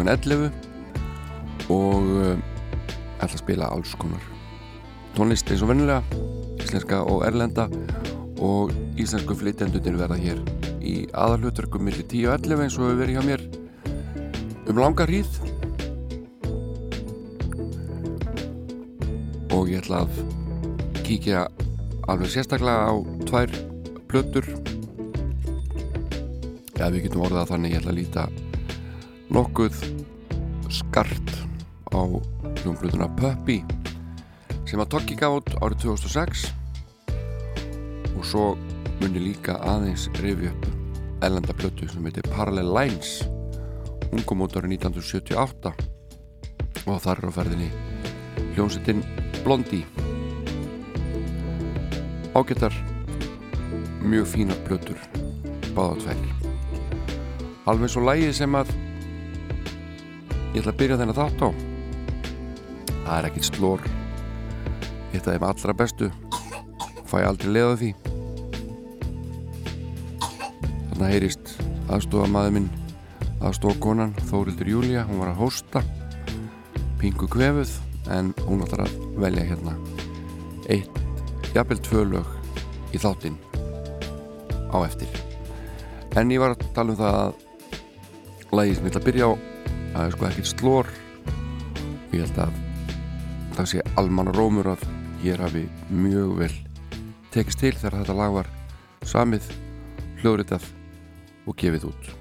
klukkan 11 og uh, ætla að spila alls konar tónlist eins og vennilega, íslenska og erlenda og íslensku flytjandunir verða hér í aðalhutverkum millir 10 og 11 eins og hefur verið hjá mér um langa hríð. Og ég ætla að kíkja alveg sérstaklega á tvær plötur. Eða við getum orðað þannig ég ætla að líta nokkuð skart á hljómblutuna Puppy sem að Tokki gaf át árið 2006 og svo muni líka aðeins rifi upp ellenda plötu sem heitir Parallel Lines. Hún kom út árið 1978 og þar er á ferðinni hljómsettin Blondie. Ágættar mjög fínar plötur báða tvær. Alveg svo lægið sem að ég ætla að byrja þennan þátt á. Það er ekkit slór eitt af þeim allra bestu. Fæ aldrei leða því. Þarna heyrist aðstofa maður minn aðstofa konan Þórildur Júlia hún var að hósta. Pingu kvefuð en hún ætlar að velja hérna eitt jafnvel tvö lög í þáttinn á eftir. En ég var að tala um það að lagi sem ég ætla að byrja á það er sko ekkert slór og ég held að það sé almanna rómur að hér hafi mjög vel tekist til þegar þetta lag var samið, hljóðritað og gefið út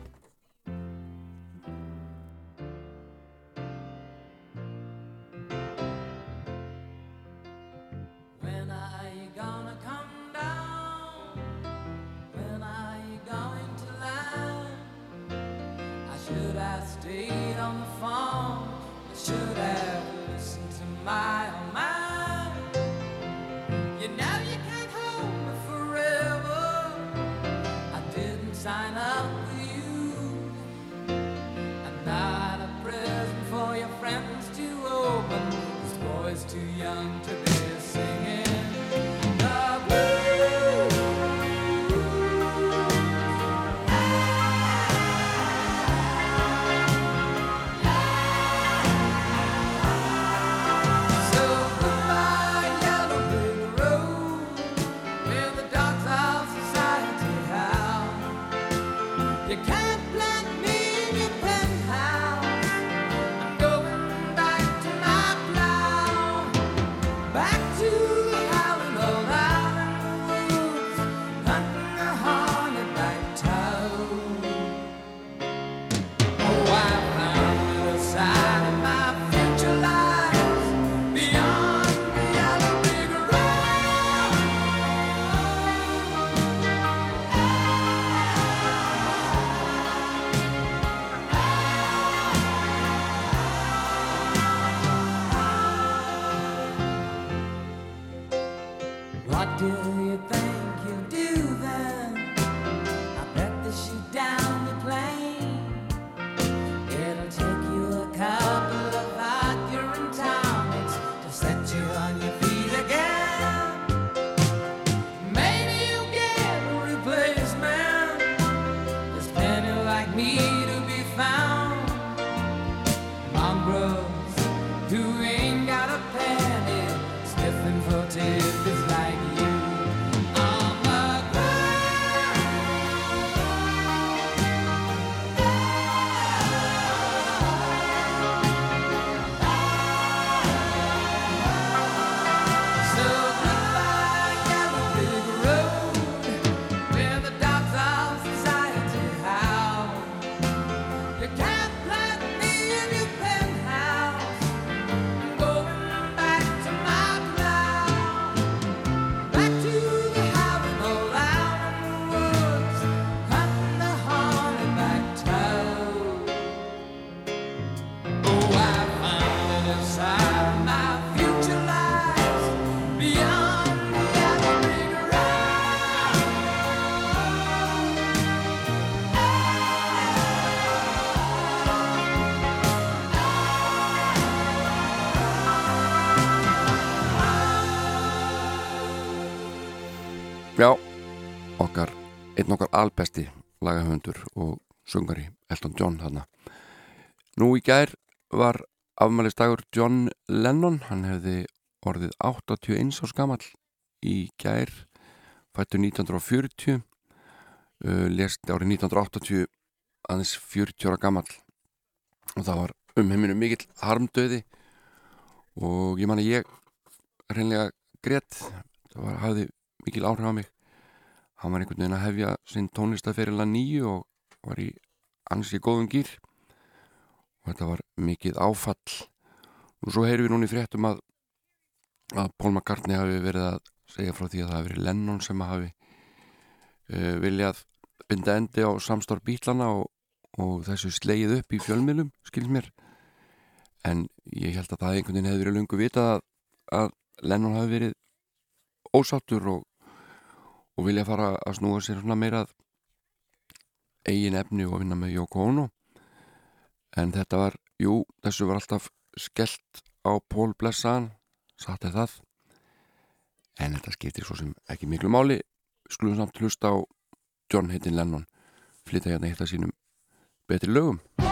albesti lagahöndur og sungari Elton John þarna. Nú í gær var afmælistagur John Lennon, hann hefði orðið 81 árs gammal í gær, fættu 1940, uh, lest árið 1980 aðeins 40 ára gammal og það var um heiminu mikill harmdöði og ég man að ég reynlega greitt, það var, hafði mikil áhrif á mig hann var einhvern veginn að hefja sinn tónlistaferilega nýju og var í ansi góðum gýr og þetta var mikið áfall. Og svo heyrum við núni fréttum að að Paul McCartney hafi verið að segja frá því að það hafi verið Lennon sem hafi uh, viljað binda endi á samstór bílana og, og þessu sleið upp í fjölmilum skilð mér. En ég held að það einhvern veginn hefði verið lungu vitað að, að Lennon hafi verið ósáttur og, og vilja fara að snúa sér svona meirað eigin efni og vinna með Yoko Ono. En þetta var, jú, þessu var alltaf skellt á Pól Blessaðan satt er það. En þetta skiptir svo sem ekki miklu máli. Skulum samt hlusta á John Hittin Lennon flytta hérna hitta sínum betri lögum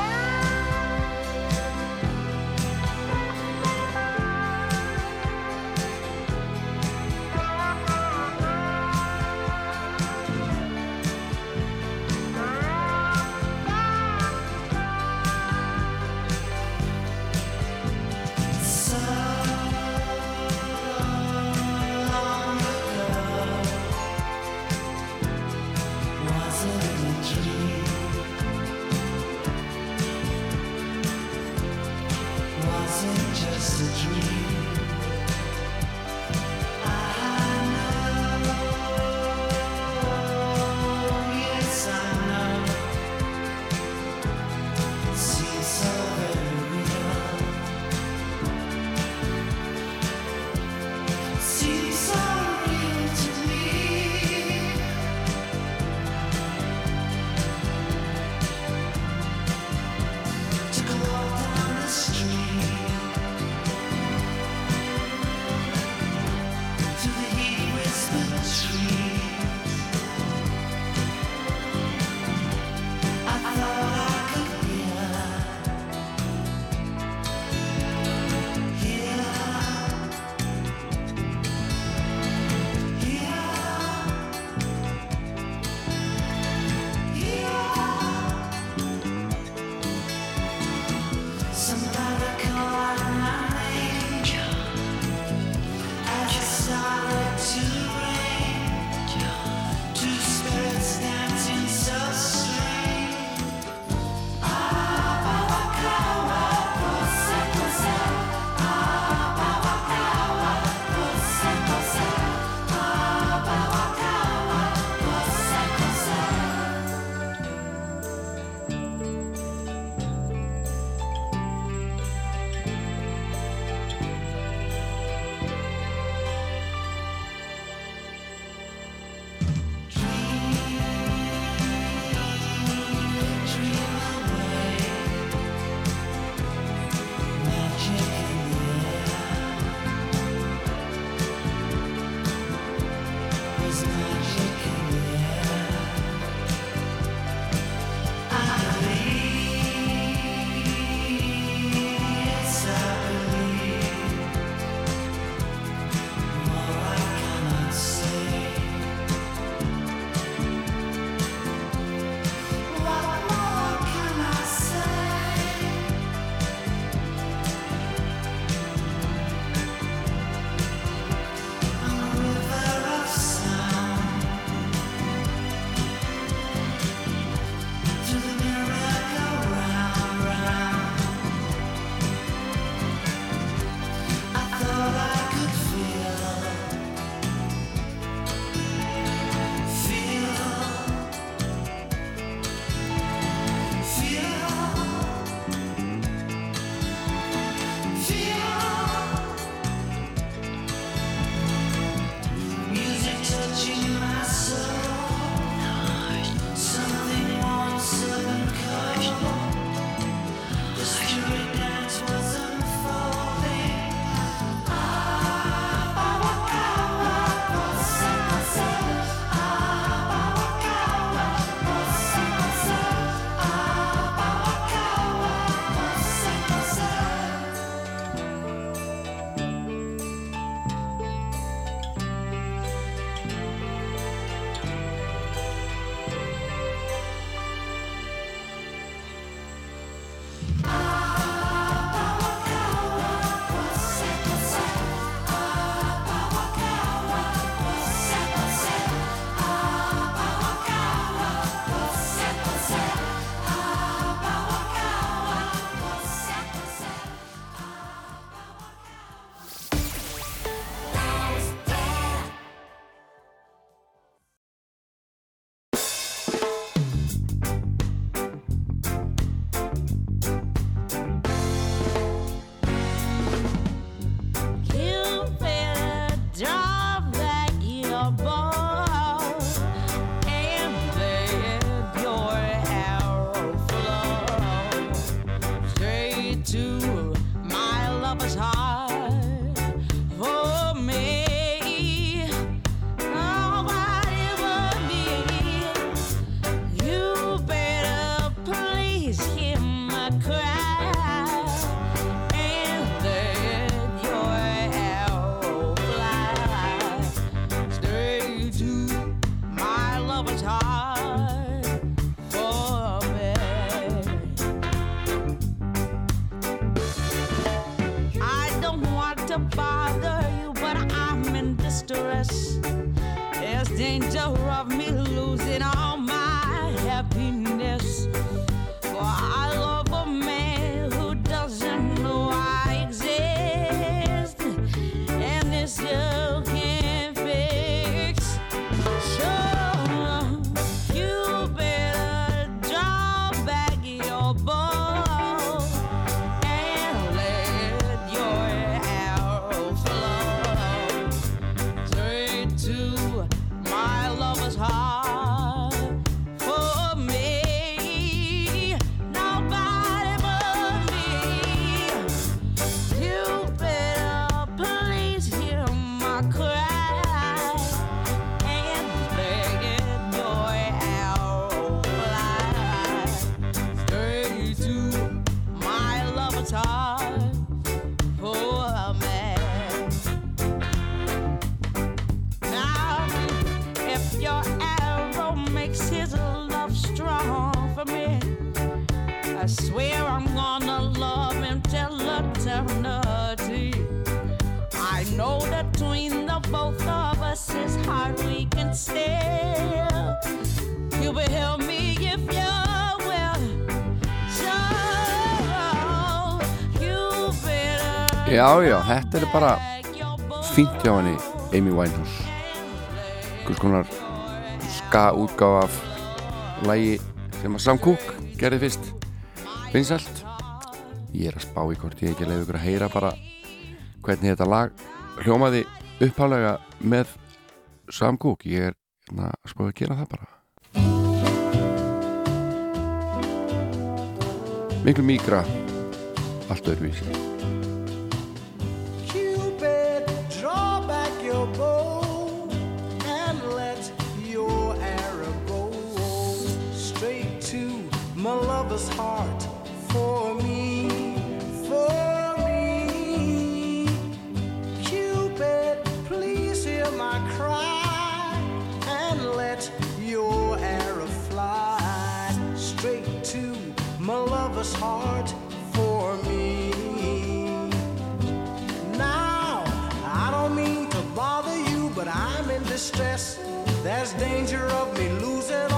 Já, já, þetta er bara fínt hjá henni Amy Winehouse. Hvers konar ska útgáð af lægi sem að Sam Cooke gerði fyrst. Vinsælt. Ég er að spá í hvort ég ekki leiði ykkur að heyra bara hvernig þetta lag hljómaði upphálega með Sam Cooke. Ég er hérna, að spá að gera það bara. Miklu mígra allt öðruvísi was hard for me. Now, I don't mean to bother you, but I'm in distress. There's danger of me losing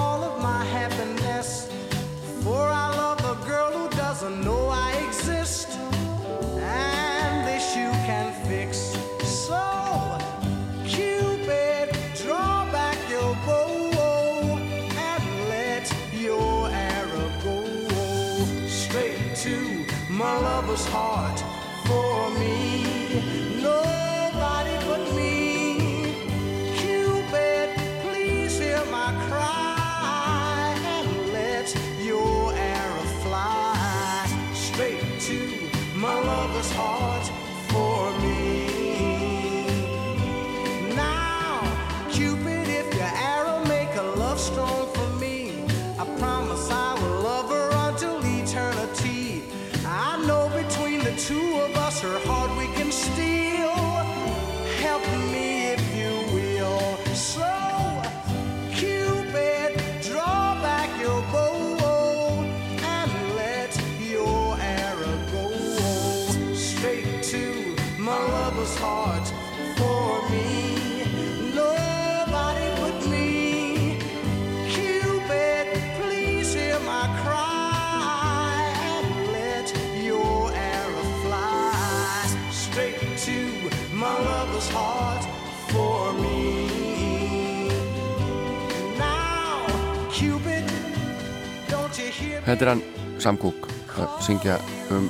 Þetta er hann Sam Cooke að syngja um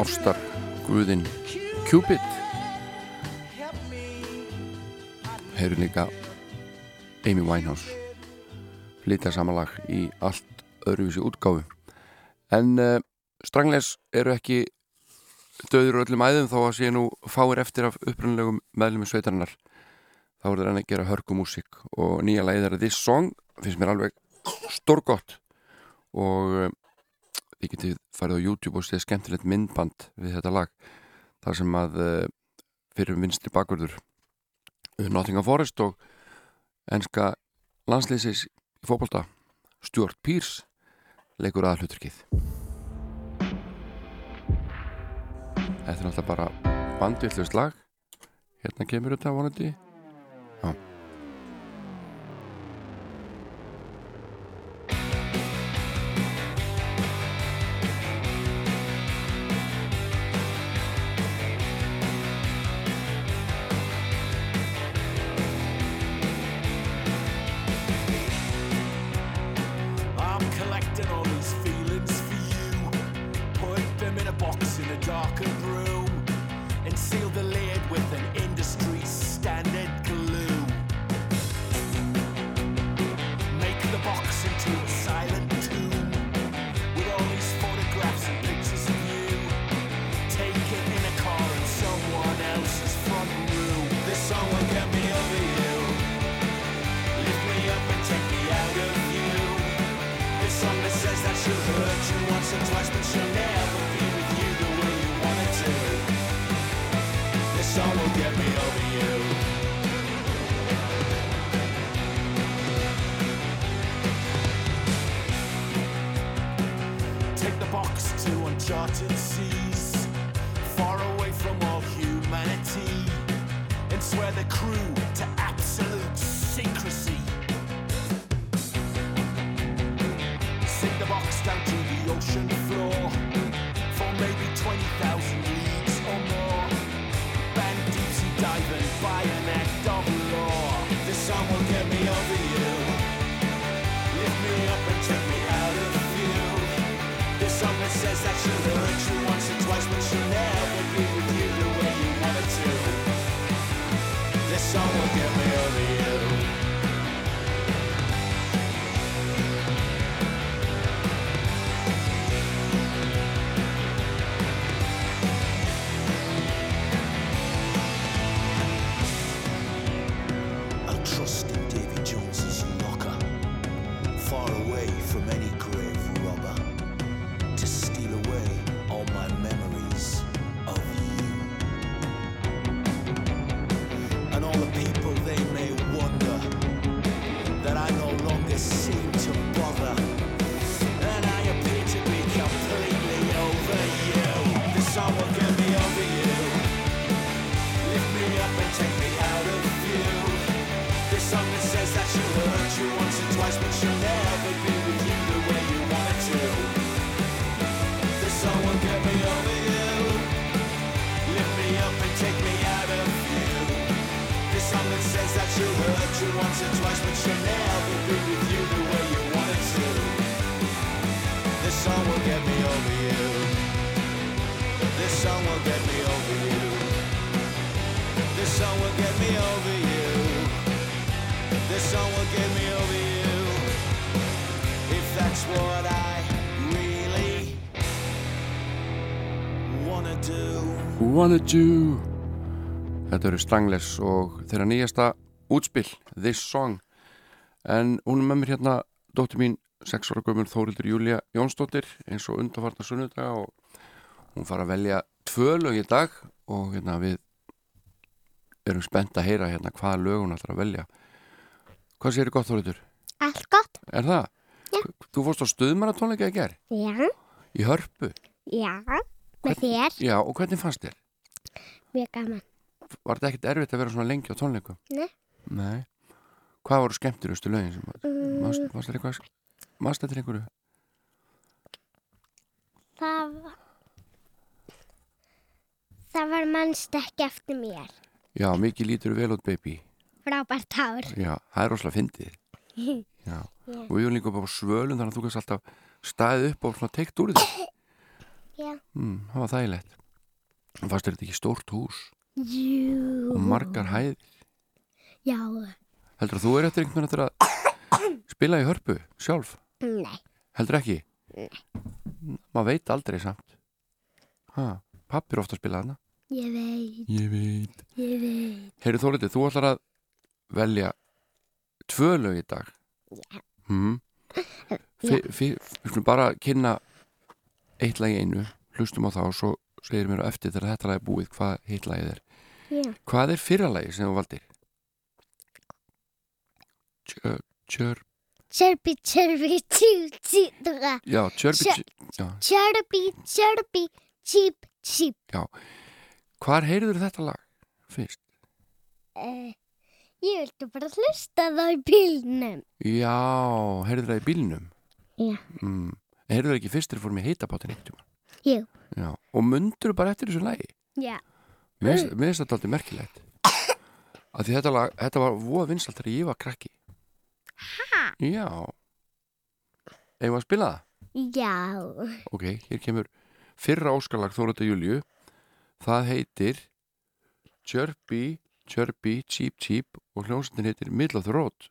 Orstar Guðin Cupid. Heyrðu líka Amy Winehouse flytja samanlag í allt öðruvísi útgáfu. En uh, Strangles eru ekki döður öllum æðum þó að sé nú fáir eftir af upprunnulegum meðlum sveitarinnar. Þá er það hann að gera hörkumúsík og nýja læðar This Song finnst mér alveg stórgott og um, þið getið farið á YouTube og séð skemmtilegt myndband við þetta lag þar sem að uh, fyrir vinstri bakverður uh, Nottingham Forest og enska landslýsis í fókbalta Stuart Pearce leikur að hluturkið Þetta er náttúrulega bara bandvillust lag. Hérna kemur þetta vonandi Wanna do Þetta eru Strangless og þeirra nýjasta útspill This Song en hún er með mér hérna dóttir mín 6 ára gömur Þórildur Júlia Jónsdóttir eins og undarfarta sunnudaga og hún fara að velja tvö lög í dag og hérna við erum spennt að heyra hérna hvaða lög hún ætlar að velja Hvað séri gott Þórildur? Allt gott? Er það? Já. Þú fórst á stuðmaratónleika í ger Já, í hörpu já, með þér, Já, og hvernig fannst þér? Mjög gaman. Var þetta ekkert erfitt að vera svona lengi á tónleikum? Nei. Nei. Hvað voru skemmtilegustu lögin sem Mm. Þetta eitthvað Mást þetta einhverju? Það, það var mannst ekki eftir mér. Já, mikið lítur vel út baby Frábært hár. Já, það er rosalega fyndið Já, Já. og við erum líka upp á svölum þannig að þú kannst alltaf staðið upp og teikt úr því Já. mm, Það var þægilegt Fannst þér þetta ekki stórt hús Jú. og margar hæð Já. Heldur að þú er eftir einhvern veginn að spila í hörpu sjálf? Nei. Heldur ekki? Nei Maður veit aldrei samt ha, Pappi er ofta að spila þarna Ég veit, Ég veit ég veit. Heyri Þórlítið, þú ætlar að velja tvö lög í dag Já. mm. Við skulum bara kynna eitt lag í einu hlustum á það og svo segir mér á eftir þegar þetta lag er búið hvað hitt lagið er Já. Hvað er fyrra lagið sem þú valdir? Tjör, tjör chirpy, choo, choo, dra. Já, tjörbi Tjör- já. Chirpy, chirpy, cheep, cheep. Hvar heyrður þetta lag fyrst? Uh, ég vildi bara hlusta það í bílnum. Já, heyrður það í bílnum Já. mm. Heyrður það ekki fyrst þegar fórum í heitapátin eitt tíma Jú. Já, og mundur bara eftir þessu lagi Já. Mér finnst- þetta aldrei merkilegt að þetta, lag, þetta var voða vinsalt þegar ég var krakki Ha? Já Eigum við að spila það? Já. Ok, hér kemur fyrra óskalag Þórata Júliu það heitir Chirpy, Chirpy, Cheep Cheep og hljómsveitin heitir Middle of the Road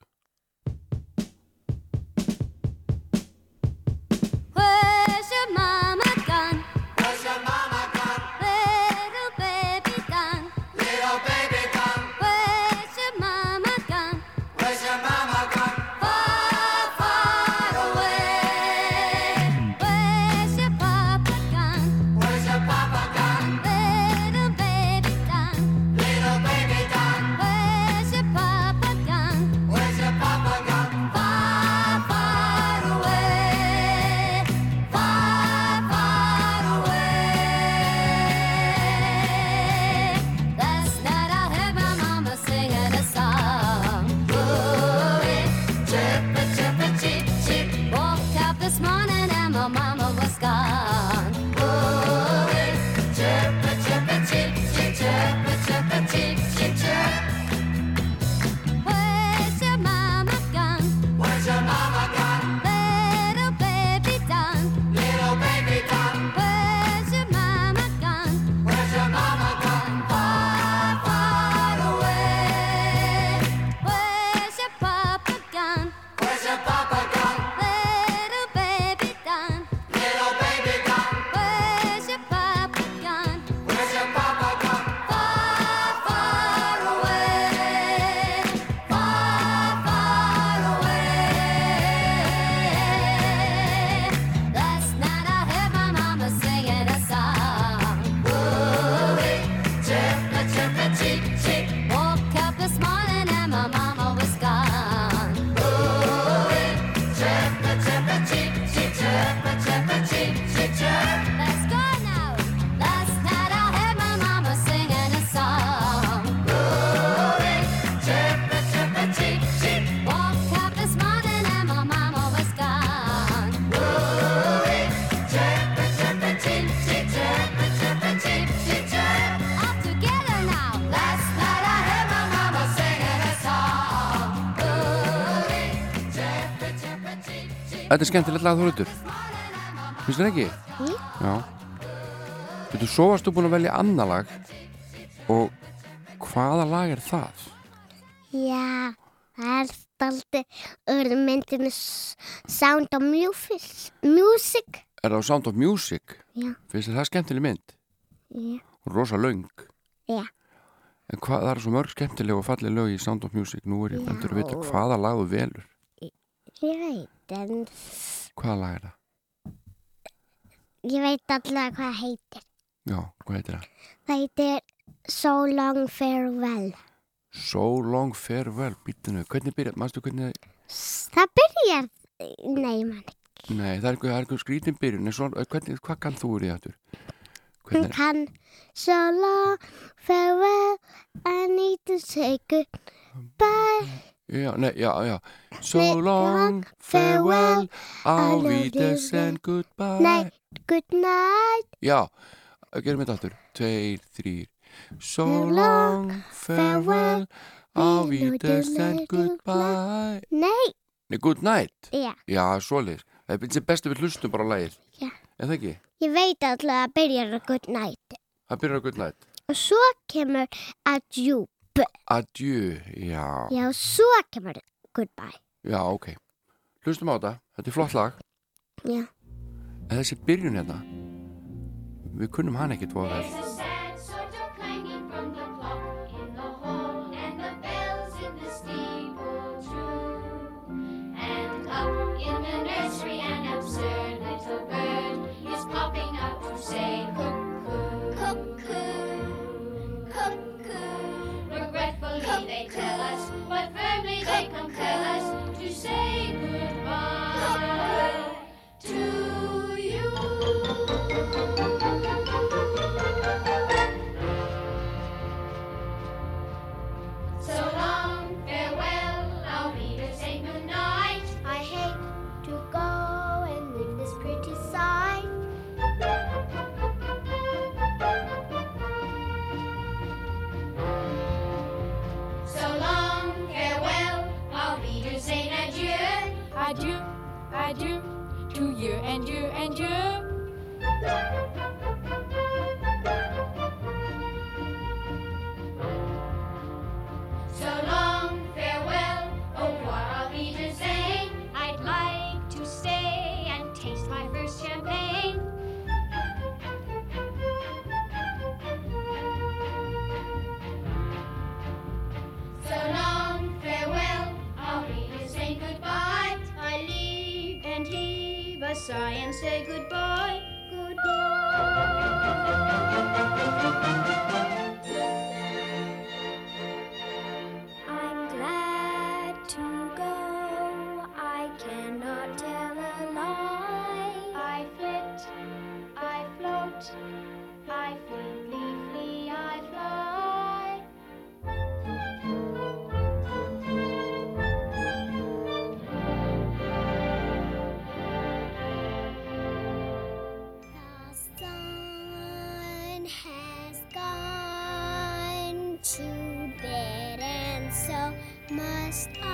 Þetta er skemmtilegt lag Þórildur Finnst þér ekki? Mm. Já Þú svo varstu búin að velja annar lag og hvaða lag er það? Já, það er staldi öðru myndinu Sound of Music. Er það Sound of Music? Já, þér það skemmtileg mynd? já, rosa löng já. En hvað, það er svo mörg skemmtileg og falleg lög í Sound of Music Nú er ég Já. bendur að vita hvaða lag þú velur Ég veit, en Hvaða lag er það? ég veit allavega hvað það heitir. Já, hvað heitir það? Það heitir So Long Farewell. So Long Farewell, býttinu Hvernig byrjar, manstu hvernig S- Það byrjar, nei mann, Nei, það er eitthvað, það skrítin byrjun en svo, hvernig, hvað kann þú úr í þetta? hún kann So Long Farewell, I need to say goodbye. Já, nei, já, já. So long farewell Auf love Wiedersehen, you. goodbye. Nei, good night. Já, gerum þetta aftur. Tveir, þrýr So long farewell we know Wiedersehen, the goodbye. Nei, Nei, good night. Já, Já, svoleiðis. Það er bestu við hlustum bara á lagið. Já. En það ekki? ég veit allavega að byrjar á good night. Það byrjar á good night. Og svo kemur adieu. Adieu, já Já, svo kemur goodbye. Já, ok Hlustum á þetta, þetta er flott lag Já. En þessi byrjun hérna Við kunnum hann ekkit voða vel adieu. Adieu, to you and you and you. say goodbye. just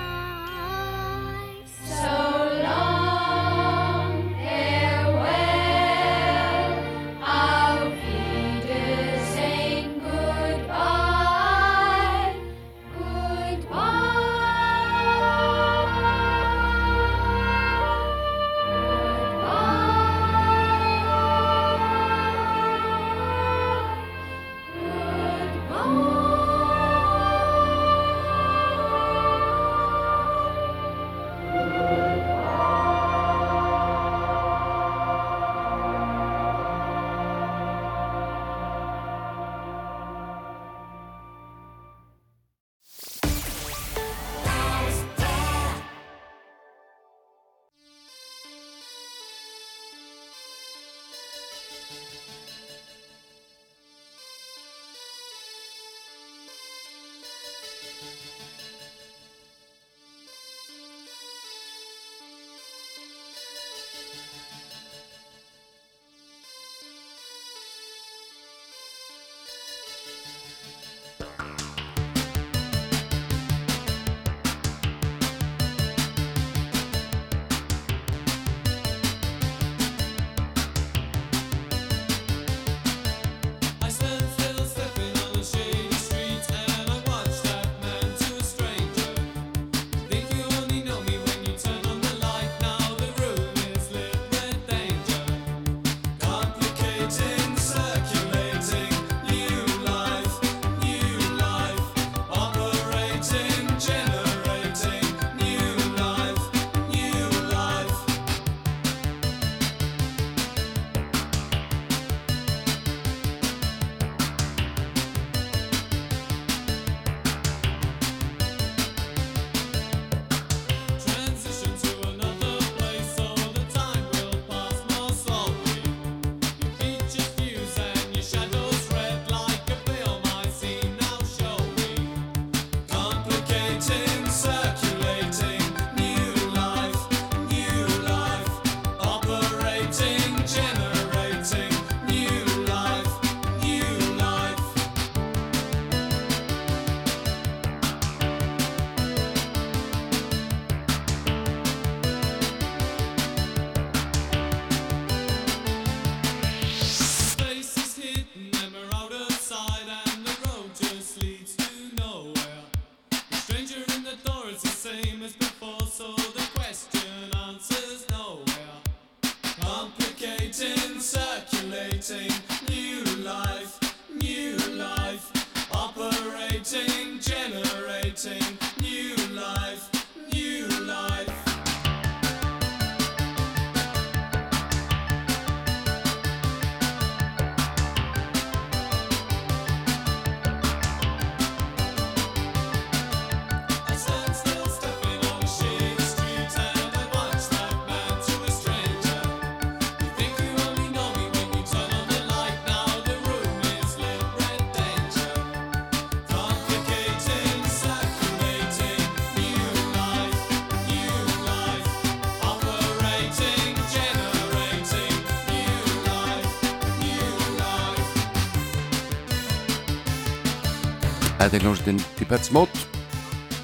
Þetta er hljómsveitin Pipette's Mode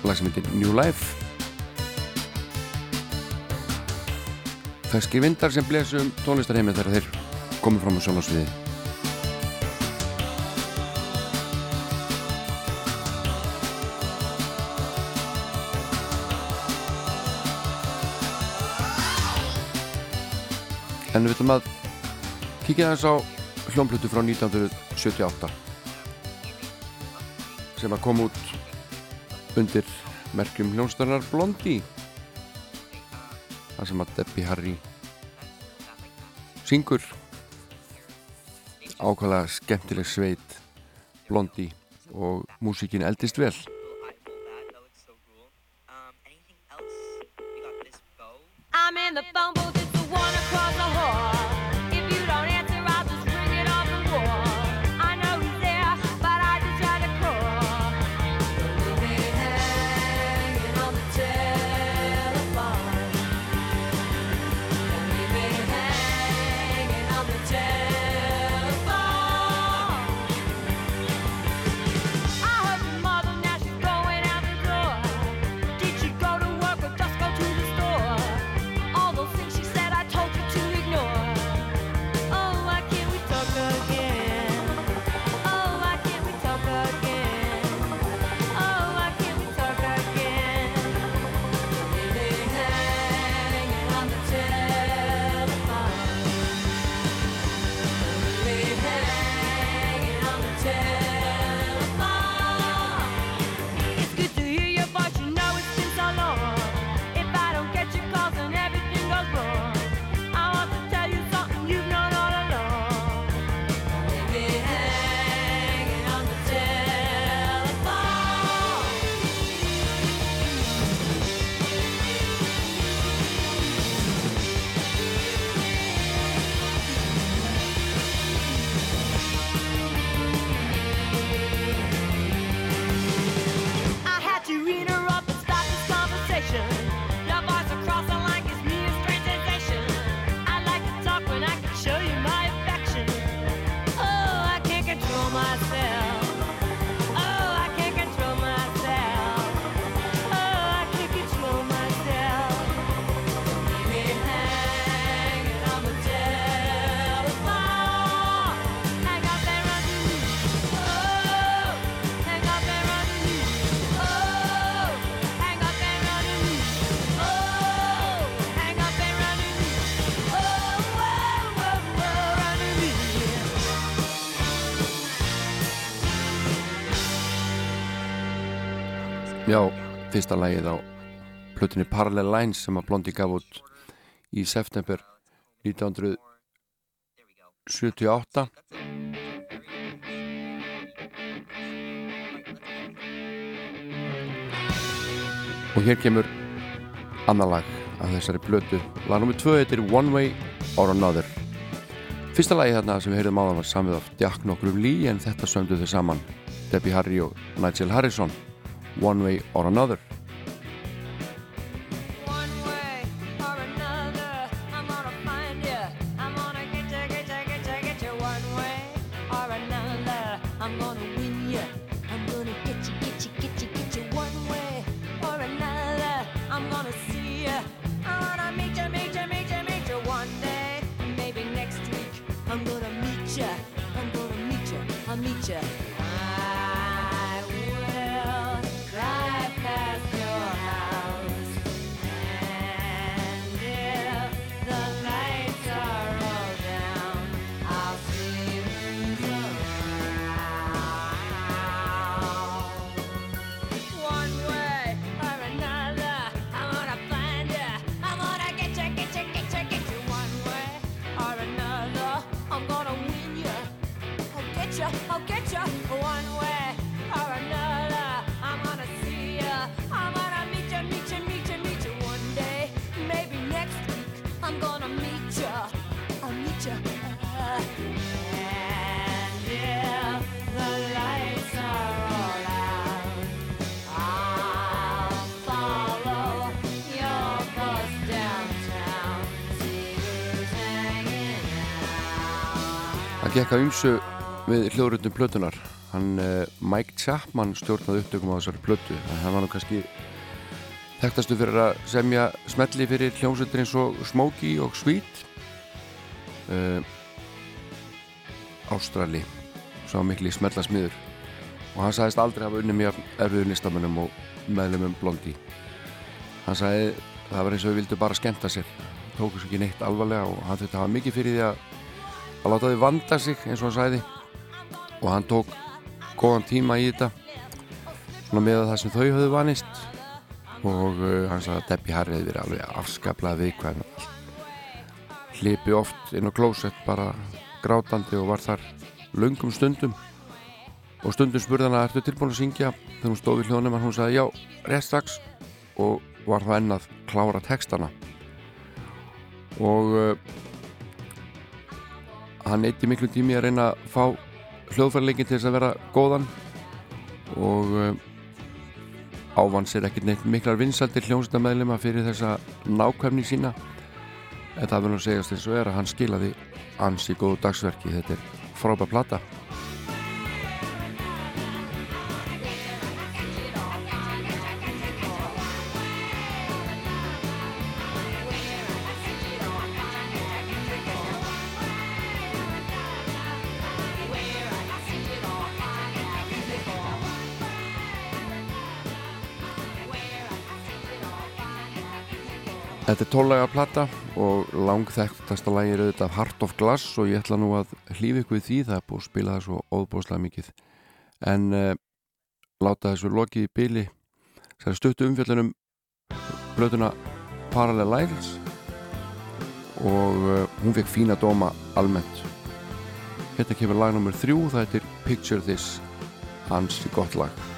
lag sem heitir New Life. Þakkskir vindar sem blesum tónlistarheimi þegar þeir komið fram á sjálfsviði En við viljum að kíkja þess á hljómblötu frá 1978 sem að koma út undir merkjum hljónstarnar Blondie þar sem að Debbie Harry syngur. Ákvæmlega skemmtileg sveit Blondie og músikin eldist vel. I'm in the bumble fyrsta lægið á plutinni Parallel Lines sem að Blondi gaf út í september 1978 og hér kemur annar lag af þessari plutu lag nr. 2 heitir One Way or Another. Fyrsta lagi þarna sem við heyrðum á það var samið af Jack Nokrum Lee en þetta sömdu þau saman Debbie Harry og Nigel Harrison. one way or another. gekk að umsu við hljóðröndum plötunar hann uh, Mike Chapman stjórnaði upptökum á þessari plötu. En hann var nú kannski þekktastu fyrir að semja smelli fyrir hljómsveitir eins og Smokey og Sweet uh, Ástrali. Svo miklu í smellasmiður. Og hann sagðist aldrei hafa unni mjög erfiður listamennum og meðlumum blondi hann sagði það var eins og við vildum bara skemta sér. Tókus ekki neitt alvarlega og hann þurfti að hafa mikið fyrir því að að láta þau vanda sig eins og hann sæði og hann tók góðan tíma í þetta svona með það sem þau höfðu vanist. Og uh, hann sagði að Debbie Harry hefði verið alveg afskablað viðkvæm hlipi oft inn á klósett bara grátandi og var þar lungum stundum. Og stundum spurði hann að ertu tilbúin að syngja? Þegar hún stóði í hljónum og hún sagði já, rétt strax. Og var það ennað klára textana. Og uh, hann eitti miklu tími að reyna að fá hljóðfærleikin til þess að vera góðan og uh, ávann sér ekkert neitt miklar vinsaldir hljómsættamæðlema fyrir þessa nákvæmni sína. En það verður að segjast eins og er að hann skilaði ansi góðu dagsverki. Þetta er frábær plata Þetta er tónlega plata og langþekktasta lægi er auðvitað Heart of Glass og ég ætla nú að hlýfa ykkur því, það er búið að spila það svo óbúslega mikið. En uh, láta þessu lokið í byli það er stuttu umfjöldunum blötuna Parallel Lines og uh, hún fekk fína dóma almennt. Hérna kemur lag nummer þrjú, það heitir Picture This hans gott lag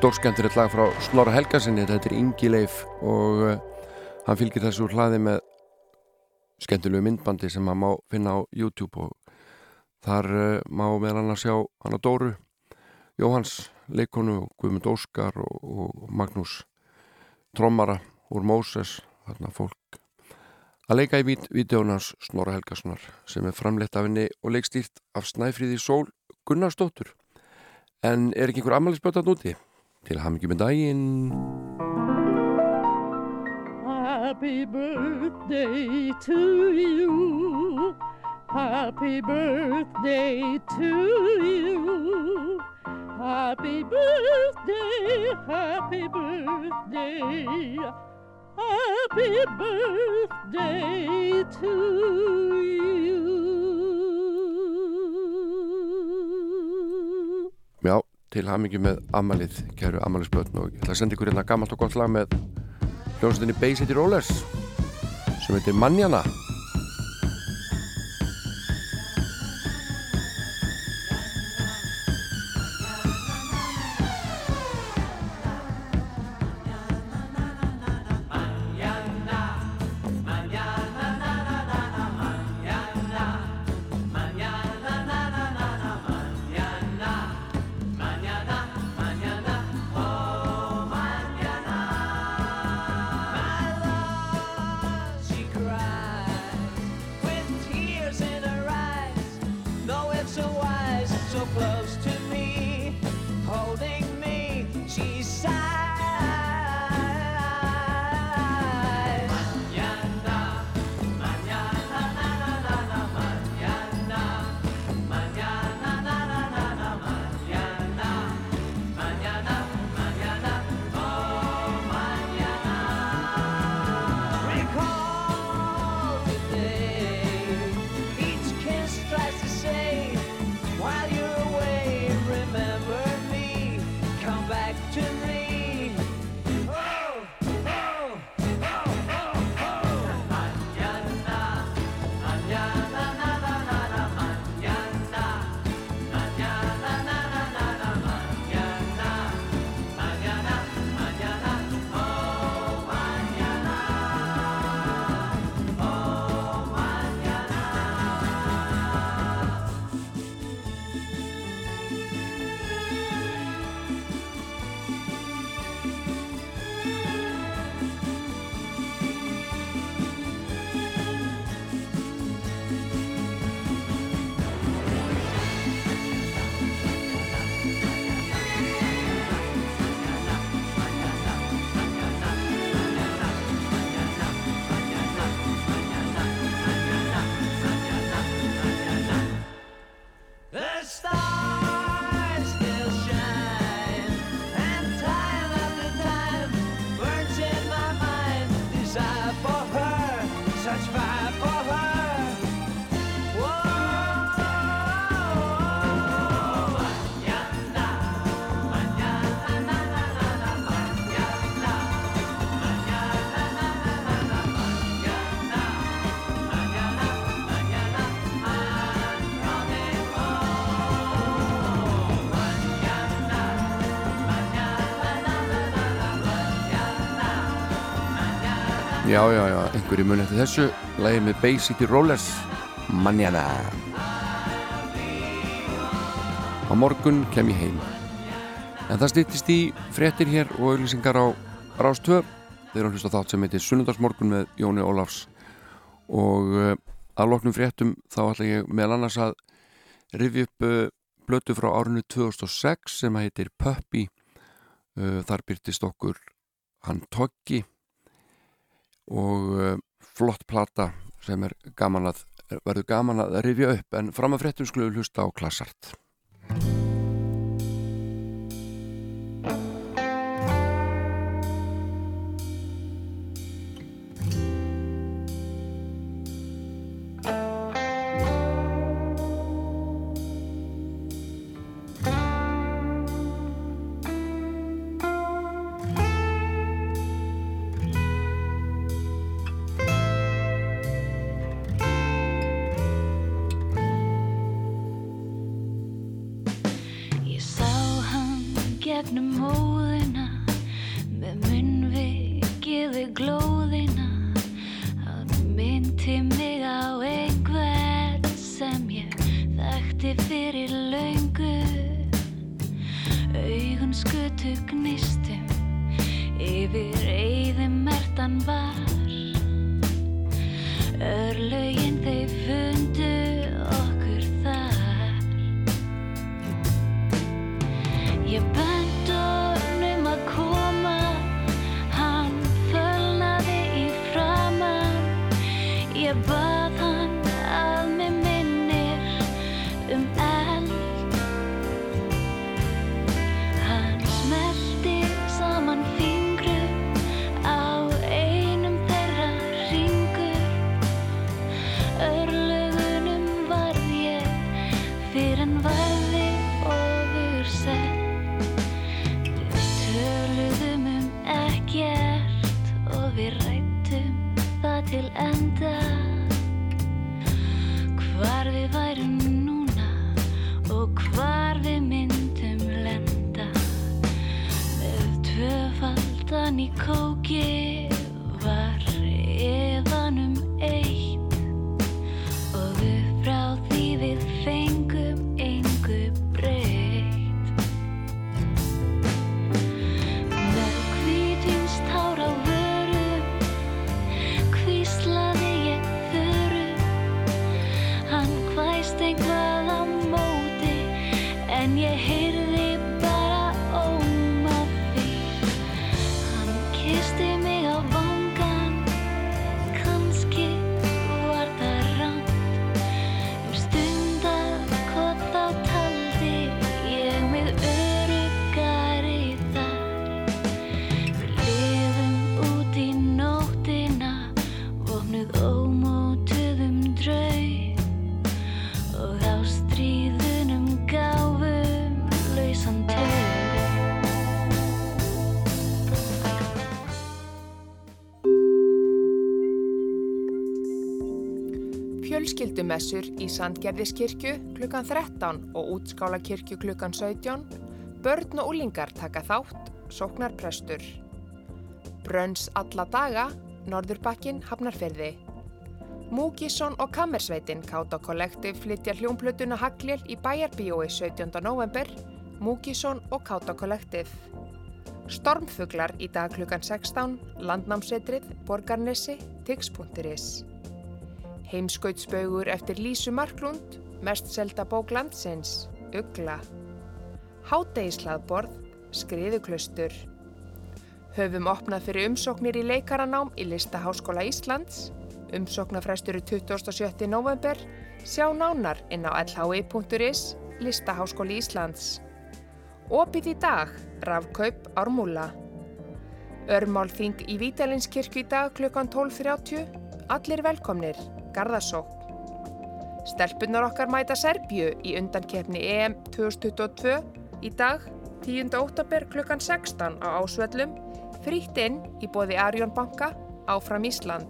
stórskemmtilegt lag frá Snorra Helgasinni þetta er Ingi Leif og uh, hann fylgir þessu hlaði með skemmtilegu myndbandi sem maður má finna á YouTube og þar uh, má meðal annars sjá hann á Dóru Jóhans leikonu Guðmund Óskar og, og Magnús Trommara úr Móses. Þarna fólk að leika í vít, vídeónans Snorra Helgasonar sem er framleitt af henni og leikstýrt af Snæfríði Sól Gunnarsdóttur. En er ekki einhver ammælisbötan úti? Til með daginn Happy birthday to you. Happy birthday to you. Happy birthday, happy birthday. Happy birthday to you. Já, til hamingi með ammælið kæru ammælisbötn og ég ætla að senda ykkur hérna gammalt og gott lag með hljómsveitinni Bay City Rollers sem heitir Manjana Já, já, já, einhverju mun eftir þessu. Lægið með Bay City Rollers Manjana Á morgun kem ég heim. En það stýttist í fréttir hér og auglýsingar á Rástöð Þeir eru að hlusta þátt sem heitir Sunnundarsmorgun með Jóni Ólafs. Og uh, að loknum fréttum þá ætla ég meðal annars að rifja upp blötu frá árinu 2006 sem heitir Puppy. Uh, þar byrtist okkur hann Toggi og uh, flott plata sem er gaman að verður gaman að rifja upp en fram að fréttum skulum við hlusta á klassart En ég heyrði Fjölskyldumessur í Sandgerðiskirkju klukkan 13 og Útskálakirkju klukkan 17. Börn og úlingar taka þátt, sóknarprestur. Brönns alla daga, Norðurbakkin, Hafnarferði. Múkisson og Kammersveitin Káta Kollektiv flytja hljómplötuna Haglél í bæjarbíói 17. november, Múkisson og Káta Kollektiv. Stormfuglar í dag klukkan 16, Landnámsetrið, Borgarnesi, Tix.is. Heimskautsbaugur eftir Lísu Marklund, mest selda bók landsins, Ugla. Hádegislaðborð, Skriðuklaustur. Höfum opnað fyrir umsóknir í leikaranám í Listaháskóla Íslands. Umsóknarfrestur er 27. november. Sjá nánar inn á lhi.is, Listaháskóli Íslands. Opið í dag, rafkaup ármúla. Örmálþing í Vítalinskirkju í dag klukkan 12.30. Allir velkomnir, Garðasók. Stelpunar okkar mæta Serbju í undankefni EM 2022 í dag 10. óttabur klukkan 16 á Ásvöllum, frýtt inn í bóði Arjón banka áfram Ísland.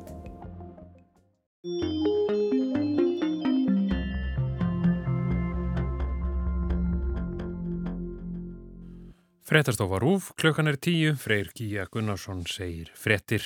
Fréttastofa Rúf, klukkan er tíu, Freyr Gíja Gunnarsson segir fréttir.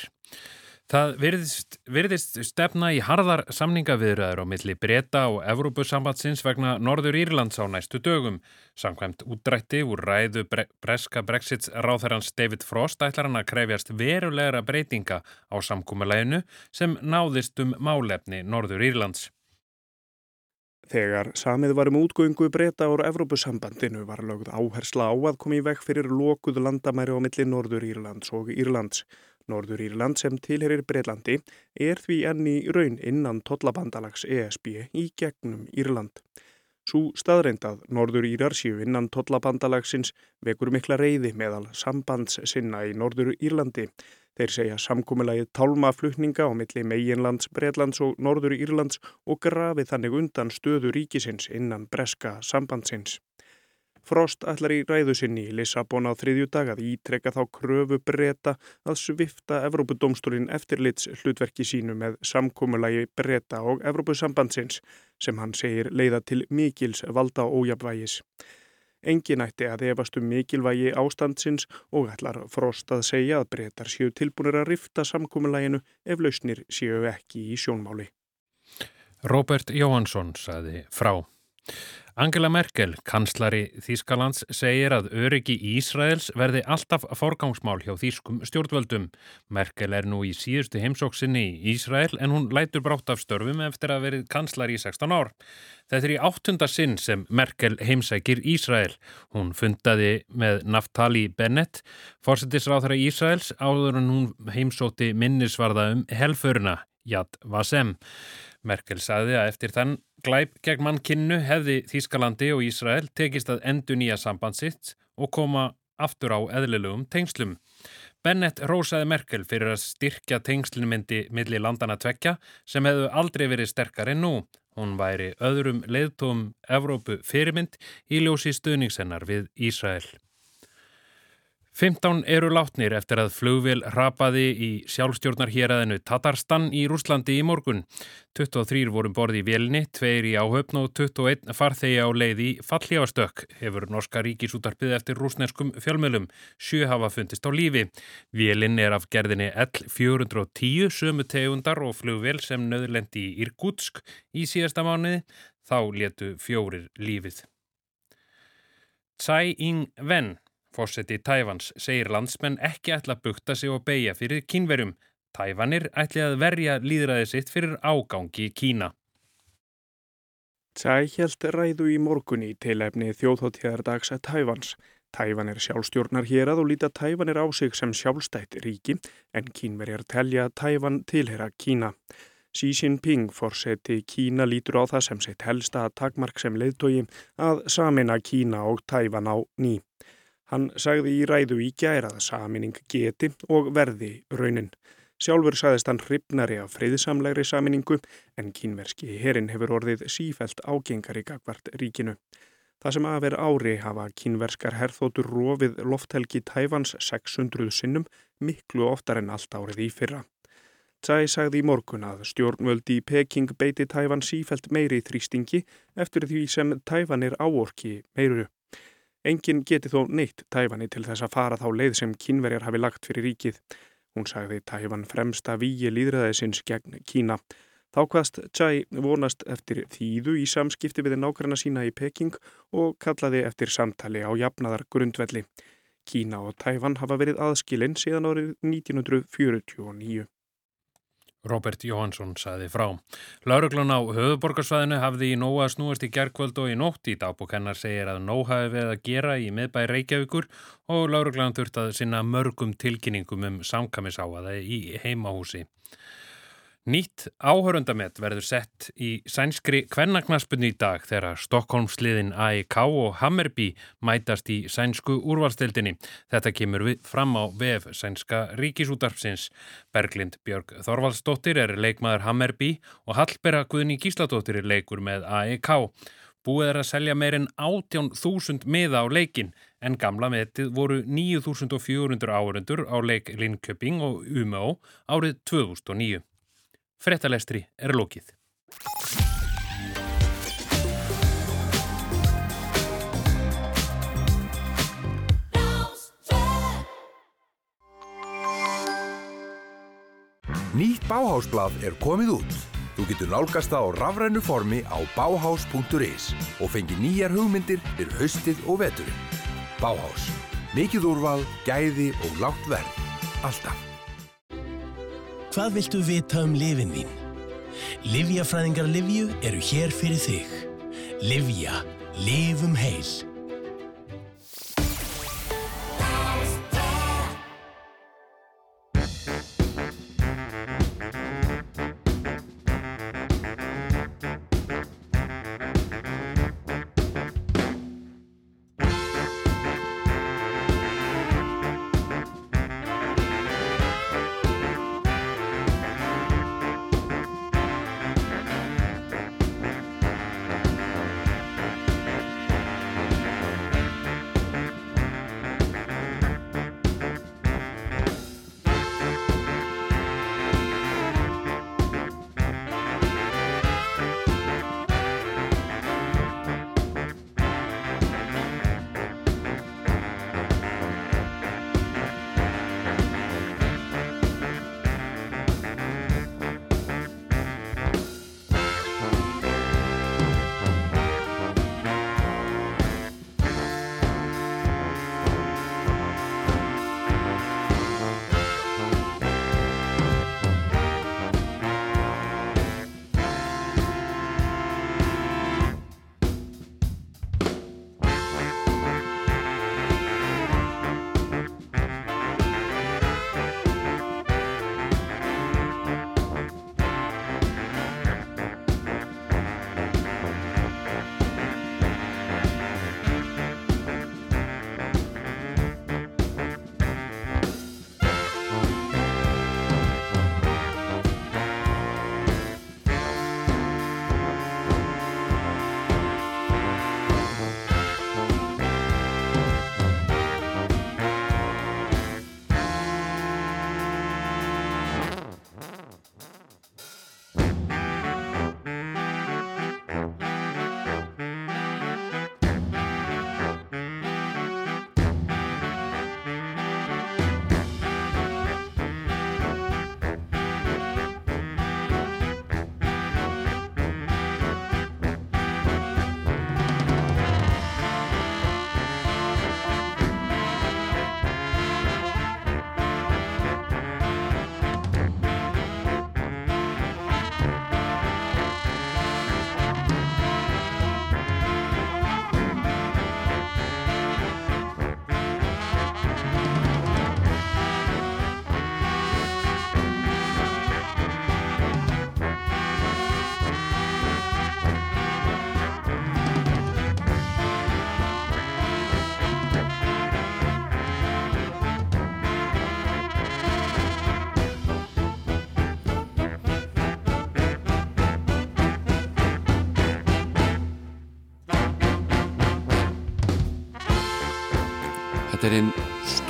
Það virðist, virðist stefna í harðar samningaviðræður á milli breyta og Evrópusambatsins vegna Norður Írlands á næstu dögum. Samkvæmt útdrætti úr ræðu bre breska Brexits ráþærans David Frost ætlar hann að krefjast verulegra breytinga á samkúmuleginu sem náðist um málefni Norður Írlands. Þegar samið var um útgöngu breyta úr Evrópusambandinu var lögð áhersla á að komi í veg fyrir lokuð landamæri á milli Norður Írlands og Írlands. Norður Írland sem tilherir Breitlandi er því enn í raun innan tollabandalags ESB í gegnum Írland. Sú staðreindað Norður Írar séu innan tollabandalagsins vekur mikla reyði meðal sambands sinna í Norður Írlandi. Þeir segja samkúmulagið tálmaflutninga á milli meginlands, Breitlands og Norður Írlands og grafið þannig undan stöðu ríkisins innan breska sambandsins. Frost ætlar í ræðu sinni í Lissabon á þriðju dag að ítrekka þá kröfu breyta að svifta Evrópudómstólinn eftirlits hlutverki sínu með samkómulagi breyta og Evrópusambandsins sem hann segir leiða til mikils valda ójabvægis. Engin ætti að efast um mikilvægi ástandsins og ætlar Frost að segja að breytar séu tilbúinir að rifta samkómulaginu ef lausnir séu ekki í sjónmáli. Robert Jóhansson saði frá. Angela Merkel, kanslari Þýskalands, segir að öryggi Ísraels verði alltaf forgangsmál hjá þýskum stjórnvöldum. Merkel er nú í síðustu heimsóksinni í Ísrael en hún lætur brátt af störfum eftir að verið kanslari í 16 ár. Þetta er í áttunda sinn sem Merkel heimsækir Ísrael. Hún fundaði með Naftali Bennett, fórsetisráþara Ísraels, áður en hún heimsóti minnisvarða um helföruna, Yad Vasem. Merkel sagði að eftir þann glæp gegn mannkinnu hefði Þískalandi og Ísrael tekist að endu nýja sambandsitt og koma aftur á eðlilegum tengslum. Bennett rósaði Merkel fyrir að styrkja tengslinmyndi milli landana tvekja sem hefðu aldrei verið sterkar en nú. Hún væri öðrum leiðtóum Evrópu fyrirmynd í ljósi stuðningsennar við Ísrael. 15 eru látnir eftir að flugvél rapaði í sjálfstjórnarhéræðinu Tatarstan í Rúslandi í morgun. 23 vorum borði í vélni, 2 í áhöfn og 21 farþegi á leið í fallífastök, hefur Norska ríkisútarpið eftir rúsneskum fjölmjölum. Sjö hafa fundist á lífi. Vélinn er af gerðinni L410, sömu tegundar og flugvél sem nöðlendi í Irkutsk í síðasta mánuði. Þá letu fjórir lífið. Tsai Ing-wen Fósetti Tævans segir landsmenn ekki ætla að bukta sig og beigja fyrir kínverjum. Tævanir ætli að verja líðræði sitt fyrir ágangi Kína. Tsai held ræðu í morgunni til efni þjóðhóttíðardags að Tævans. Tævan er sjálfstjórnar hér að og líta Tævanir á sig sem sjálfstætt ríki en kínverjar telja að Tævan tilhera Kína. Xi Jinping fórseti Kína lítur á það sem sitt helsta takmark sem leiðtói að samina Kína og Tævan á ný. Hann sagði í ræðu í gæra að saminning geti og verði raunin. Sjálfur sagðist hann hrifnari af friðsamlegri saminningu en kínverski herin hefur orðið sífælt ágengari gagvart ríkinu. Það sem að vera ári hafa kínverskar herþótur rofið lofthelgi Tævans 600 sinnum miklu oftar en allt árið í fyrra. Tsai sagði í morgun að stjórnvöldi Peking beiti Tævan sífælt meiri þrýstingi eftir því sem Tævan er áorki meiru. Engin geti þó neitt Tævani til þess að fara þá leið sem kínverjar hafi lagt fyrir ríkið. Hún sagði Tævan fremsta víi líðræðisins gegn Kína. Þá hvaðst Tsai vonast eftir þýðu í samskipti við nákvæmna sína í Peking og kallaði eftir samtali á jafnaðar grundvelli. Kína og Tævan hafa verið aðskilinn síðan árið 1949. Robert Jóhansson saði frá. Lauruglan á höfuborgarsvæðinu hafði í nóga snúast í gerkvöld og í nótt í dagbúkennar segir að nóg hafi við að gera í miðbæri Reykjavíkur og lauruglan þurft að sinna mörgum tilkynningum um samkamisáaða í heimahúsi. Nýtt áhörundamett verður sett í sænskri kvennaknaspunni í dag þegar Stokkólmsliðin AIK og Hammerby mætast í sænsku úrvalstildinni. Þetta kemur við fram á VF sænska ríkisútarpsins. Berglind Björg Þorvaldsdóttir er leikmaður Hammerby og Hallberga Guðni Gísladóttir er leikur með AIK. Búið er að selja meirinn 18.000 miða á leikin en gamla metið voru 9.400 áhörundur á leik Linköping og UMO árið 2009. Frettalestri er lókið. Nýtt Báhásblað er komið út. Þú getur nálgast það á rafrænu formi á bauhaus.is og fengi nýjar hugmyndir fyrir haustið og veturinn. Báhás. Mikið úrval, gæði og lágt verð. Alltaf. Hvað viltu vita um lifin þín? Livjafræðingar Livju eru hér fyrir þig. Livja. Lifum heil.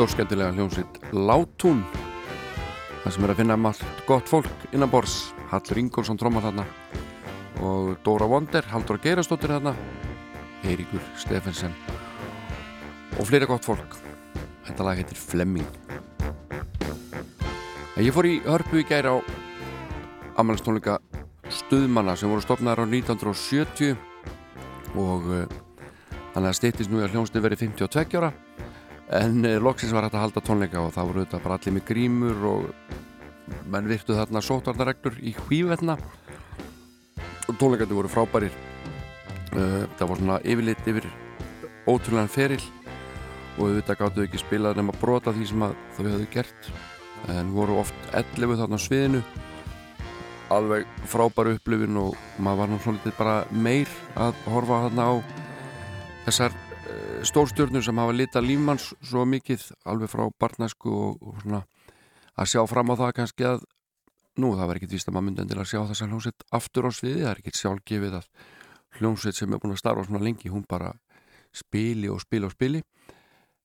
Stórskemmtilega hljómsveit Látún það sem er að finna allt gott fólk innan bors Hallur Ingolson trómar þarna og Dóra Wonder, Haldur Geirastóttir þarna Eiríkur Stefensen og fleira gott fólk. Þetta lag heitir Flemming. Ég fór í hörpu í gæri á amalistónleika stuðmanna sem voru stopnaðar á 1970 og uh, þannig að stýttist nú að hljómsnið verið 52 ára en uh, loksins var hægt að halda tónleika og það voru þetta bara allir með grímur og menn virtu þarna sótvarnareglur í hvívetna. Og tónleikandi voru frábærir. Uh, það voru svona yfirleitt yfir ótrúlegan feril og auðvitað gáttu ekki spilað nema brota því sem þau hefðu gert. En voru oft 11 þarna sviðinu. Alveg frábæru upplifin og maður var nú svolítið bara meir að horfa þarna á þessar stórstjörnur sem hafa litað lífmanns svo mikið alveg frá barnæsku og, og svona að sjá fram á það kannski að nú það var ekkit víst að maður myndi endilega sjá þessa hljómsveit aftur á sviði, það er ekkit sjálfgefið að hljómsveit sem er búin að starfa svona lengi hún bara spili og spili og spili.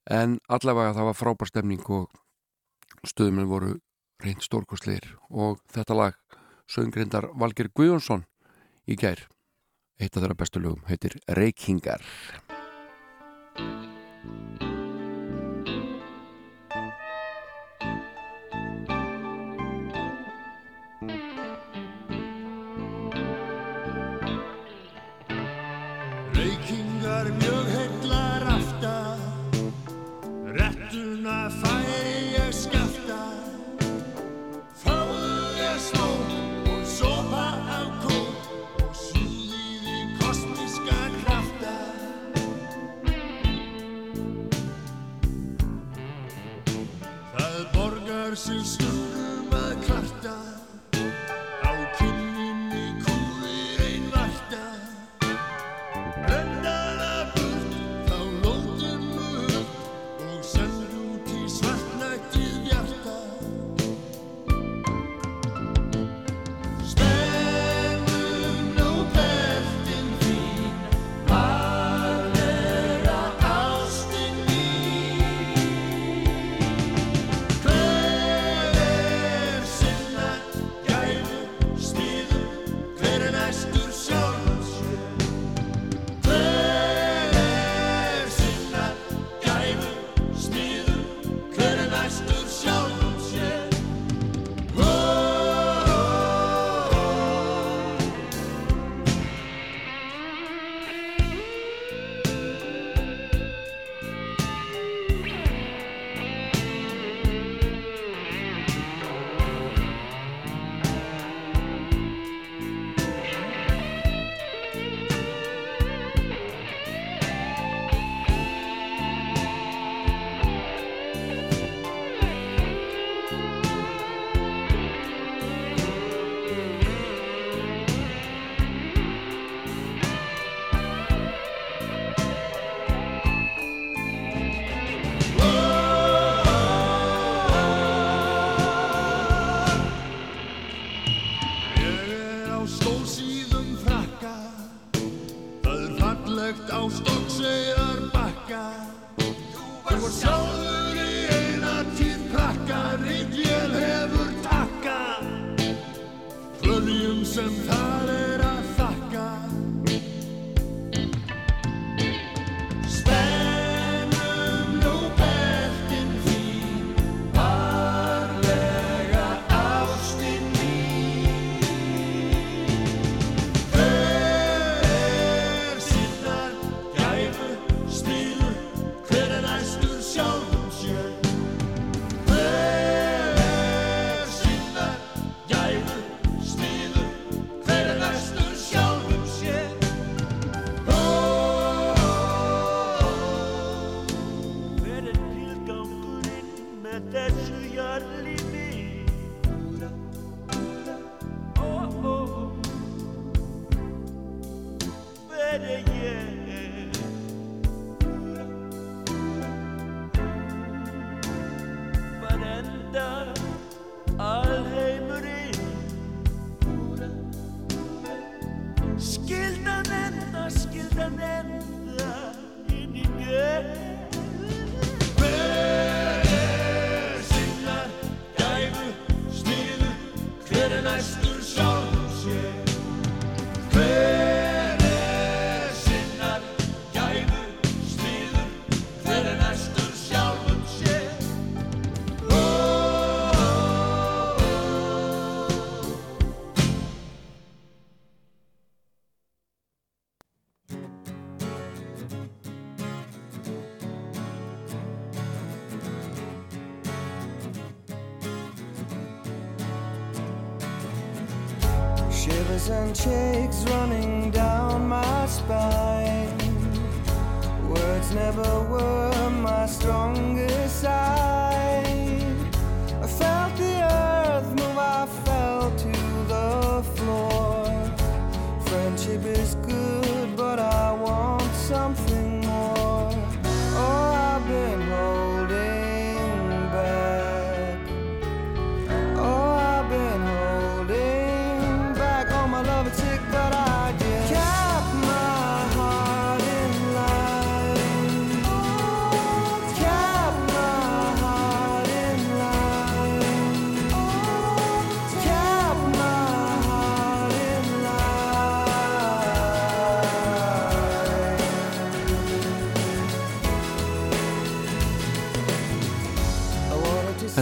En allavega það var frábær stemning og stöðuminn voru reynd stórkostleir og þetta lag söngrindar Valger Guðjónsson í gær. Eitt af þeirra bestu lögum heitir Reykingar Thank you. á skósíðum frakka. Það er fallegt á stokkseiðar bakka Þú var sáður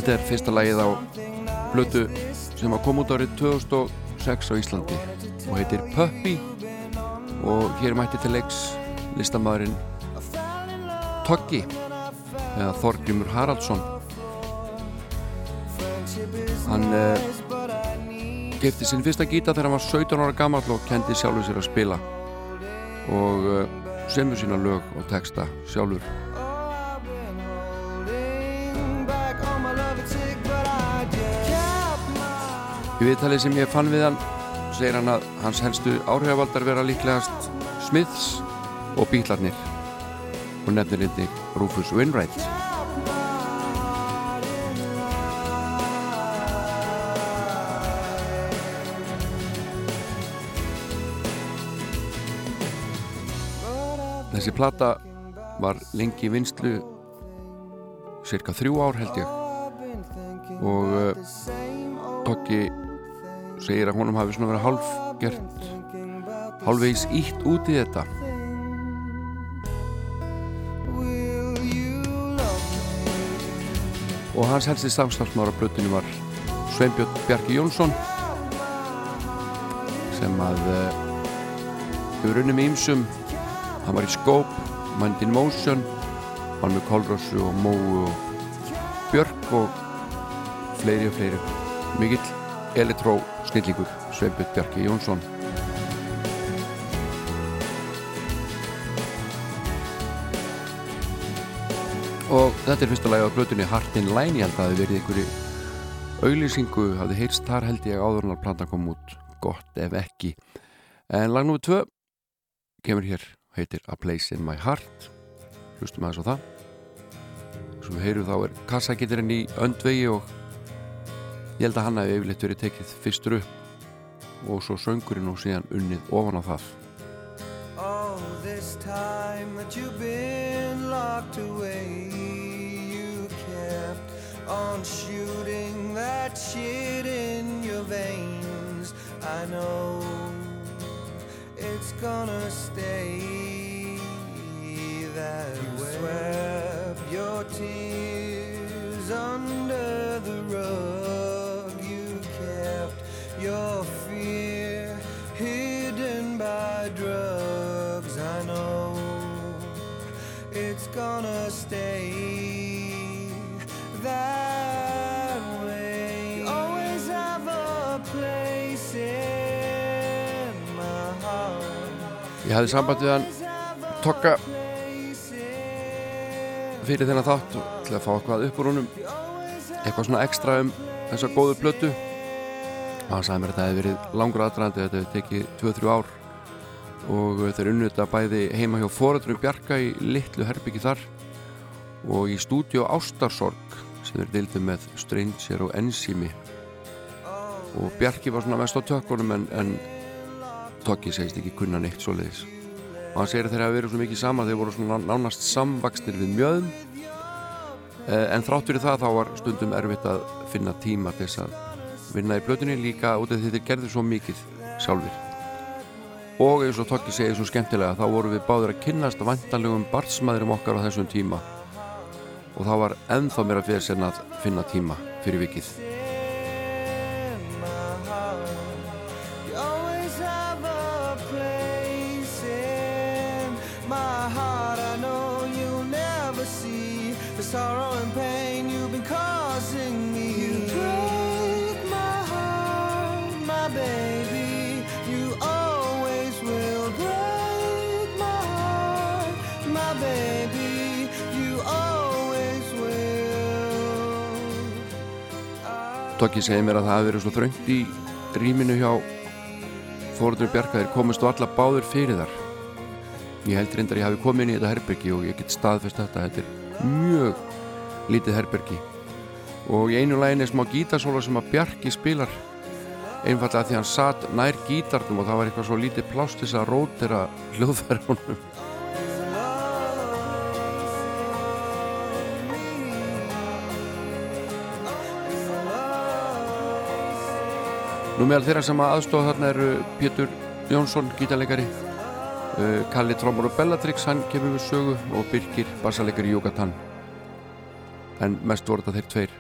Þetta er fyrsta lagið á blötu sem var komið út árið 2006 á Íslandi og heitir Puppy. Og hér mætti til leiks listamæðurinn Toggi eða Þorgrymur Haraldsson. Hann eh, gefti sinn fyrsta gíta þegar hann var 17 ára gammal og kendi sjálfur sér að spila. Og eh, semur sína lög og texta sjálfur. Í viðtalið sem ég fann við hann segir hann að hans helstu áhrifavaldar vera líklegast Smiths og Bílarnir og nefnir einnig Rufus Wainwright. Þessi plata var lengi í vinslu cirka þrjú ár held ég. Og uh, Tokki segir að honum hafi svona verið hálf gert hálfvegs ítt út í þetta. Og hans helsti samstafsmára blötinu var Sveinbjörn Bjarki Jónsson sem að uh, hefur unni með ímsum hann var í Scope, Mind in Motion var með Kolrossu og Móu og Björk og fleiri og fleiri. Mikill elitró snillingur Sveinbjörn Bjarki Jónsson. Og þetta er fyrsta lagi á blötunni Heart in Line. Ég held að það hefði verið einhverju auglýsingu hafði heyrst þar held ég áður en að planta kom út. Gott ef ekki. En lag nr. 2 kemur hér heitir A Place in My Heart. Hlustum aðeins á það. Sem við heyrum þá er kassagittirinn í öndvegi og ég held að hann hefði yfirleitt verið tekið fyrstur upp og svo söngurinn og síðan unnið ofan á það All this time that you've been locked away, you kept on shooting that shit in your veins. I know it's gonna stay that you way. Swept your tears under the rug. By drugs. I know it's gonna stay that way. You always have a place in my heart. Ég hafði samband við hann Tokka fyrir þennan þátt og til að fá eitthvað upp úr honum eitthvað svona ekstra um þessa góðu plötu og hann sagði mér að þetta hefði verið langur aðdraðandi þetta hefði tekið 2-3 ár og þeir unnu þetta bæði heima hjá foreldrum Bjarka í litlu herbyggi þar og í stúdíu Ástarsorg sem þeir dildu með Stranger og Enzimi og Bjarki var svona mest á tökkunum en, en Tokki segist ekki kunna neitt svo leiðis og hann segir að þeir hafa verið svo mikið saman þeir voru svona nánast samvaksnir við mjöðum Eh, en þrátt fyrir það þá var stundum erfitt að finna tíma til þess að vinna í blötunni líka út af því þeir gerðu svo mikið sjálfur og eins og Tokki segir svo skemmtilega þá voru við báður að kynnast vantanlegum barnsmaðurum okkar á þessum tíma. Og þá var ennþá mér að fyrir sen að finna tíma fyrir vikið Tokki segir mér að það hafi verið svo þröngt í rýminu hjá Þórður Bjarka. Þeir komist og alla báður fyrir þar. Ég held reyndar ég hafi komið inn í þetta herbergi og ég get staðfest þetta. Þetta er mjög lítið herbergi. Og í einu lægin er smá gítarsóla sem að Bjarki spilar einfallega því hann satt nær gítarnum og það var eitthvað svo lítið plást til þess að rótera hljóðverðunum Nú meðal þeirra sem að aðstofa þarna eru Pétur Jónsson, gítarleikari uh, Kalli Trómur og Bellatrix hann kemur við sögu og Birgir bassaleikari Jókatan en mest voru þetta þeir tveir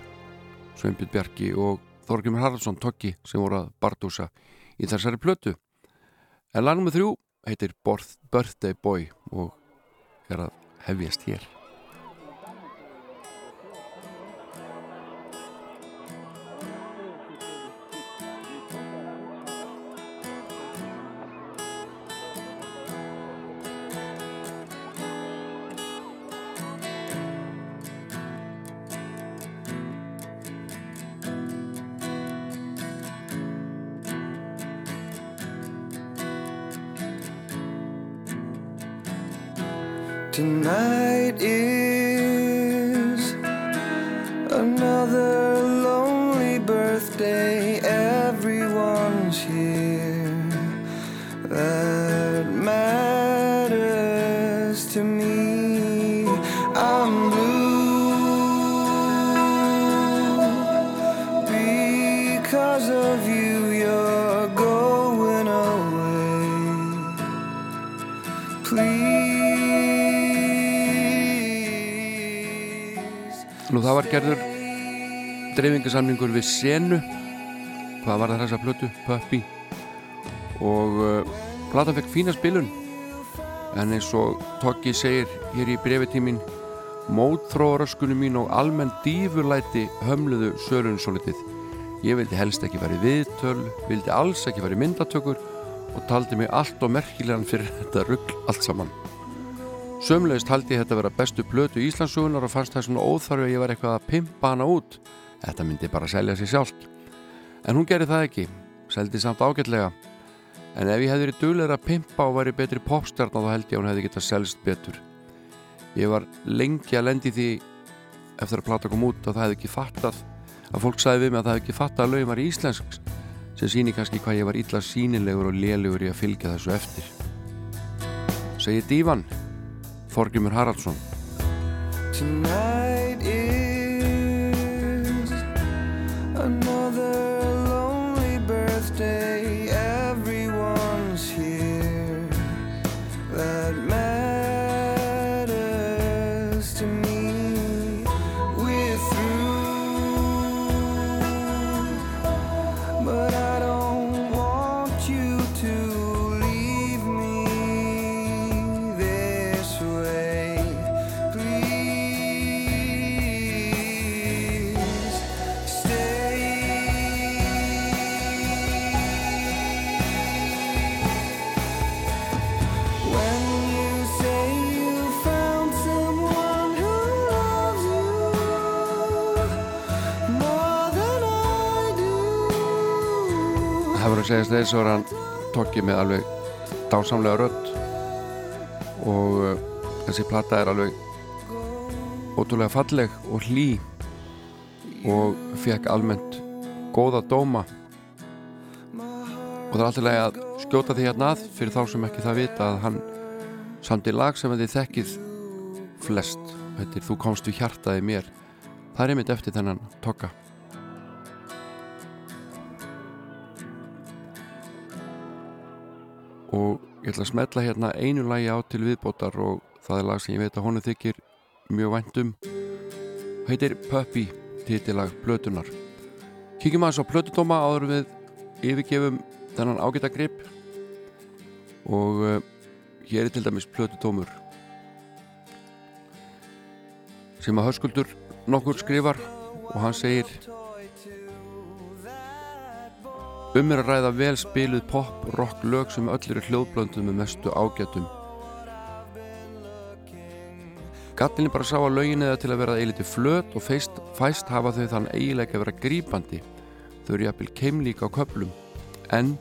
Sveinbjörn Bjarki og Þorgjumur Haraldsson Tokki sem voru að bardúsa í þessari plötu en lagnum með þrjú heitir Birthday Boy og er að hefjast hér. Dreifingasamningur við Senu. Hvað var það þessa plötu, Puppy. Og uh, platan fekk fína spilun. En eins og Tokki segir hér í brefitímin mótþróaröskunum mín og almenn dýfurlæti hömluðu sölun svo litið ég vildi helst ekki verið viðtöl vildi alls ekki verið myndatökur og taldi mig allt og merkilegan fyrir þetta rugg allt saman. Sömlegist haldi ég þetta vera bestu plötu Íslandsugunar og fannst það svona óþarfi að ég var eitthvað að pimpa hana út. Þetta myndi bara selja sig sjálft. En hún gerði það ekki, seldi samt ágætlega. En ef ég hefði verið duglegur að pimpa og væri betri popstjarn þá held ég að hún hefði getað selst betur. Ég var lengi að lendi því eftir að plata kom út og það hefði ekki fattað að fólk sagði við mig að það hefði ekki fattað að lögum var íslensk sem síni kannski hvað ég var illa sínilegur og lélugur í að fylgja þessu eftir. Segir Dívan Þorgrimur Haraldsson Það verður að segja þess að hann tokki með alveg dásamlega rödd. Og uh, þessi plata er alveg ótrúlega falleg og hlý og fekk almennt góða dóma. Og það er alltaf leið að skjóta því hérna að fyrir þá sem ekki það vita að hann samt í lag sem þið þekkið flest. Þetta er Þú komst við hjartaði mér. Það er einmitt eftir þennan tokka og ég ætla að smetla hérna einu lagi á til viðbótar og það er lag sem ég veit að honum þykir mjög væntum heitir Puppy titilag Plötunar kíkjum aðeins á Plötudóma áður við yfirgefum þennan ágæta grip. Og uh, hér er til dæmis Plötudómur sem að höskuldur nokkur skrifar og hann segir Um er að ræða vel spiluð pop, rock, lög sem öll eru hljóðblöndum með mestu ágætum. Gattinni bara sá að lögin eða til að vera eiliti flöt og feist, fæst hafa þau þann eiginlega að vera grípandi. Þau eru jafnvel keimlíka á köplum. En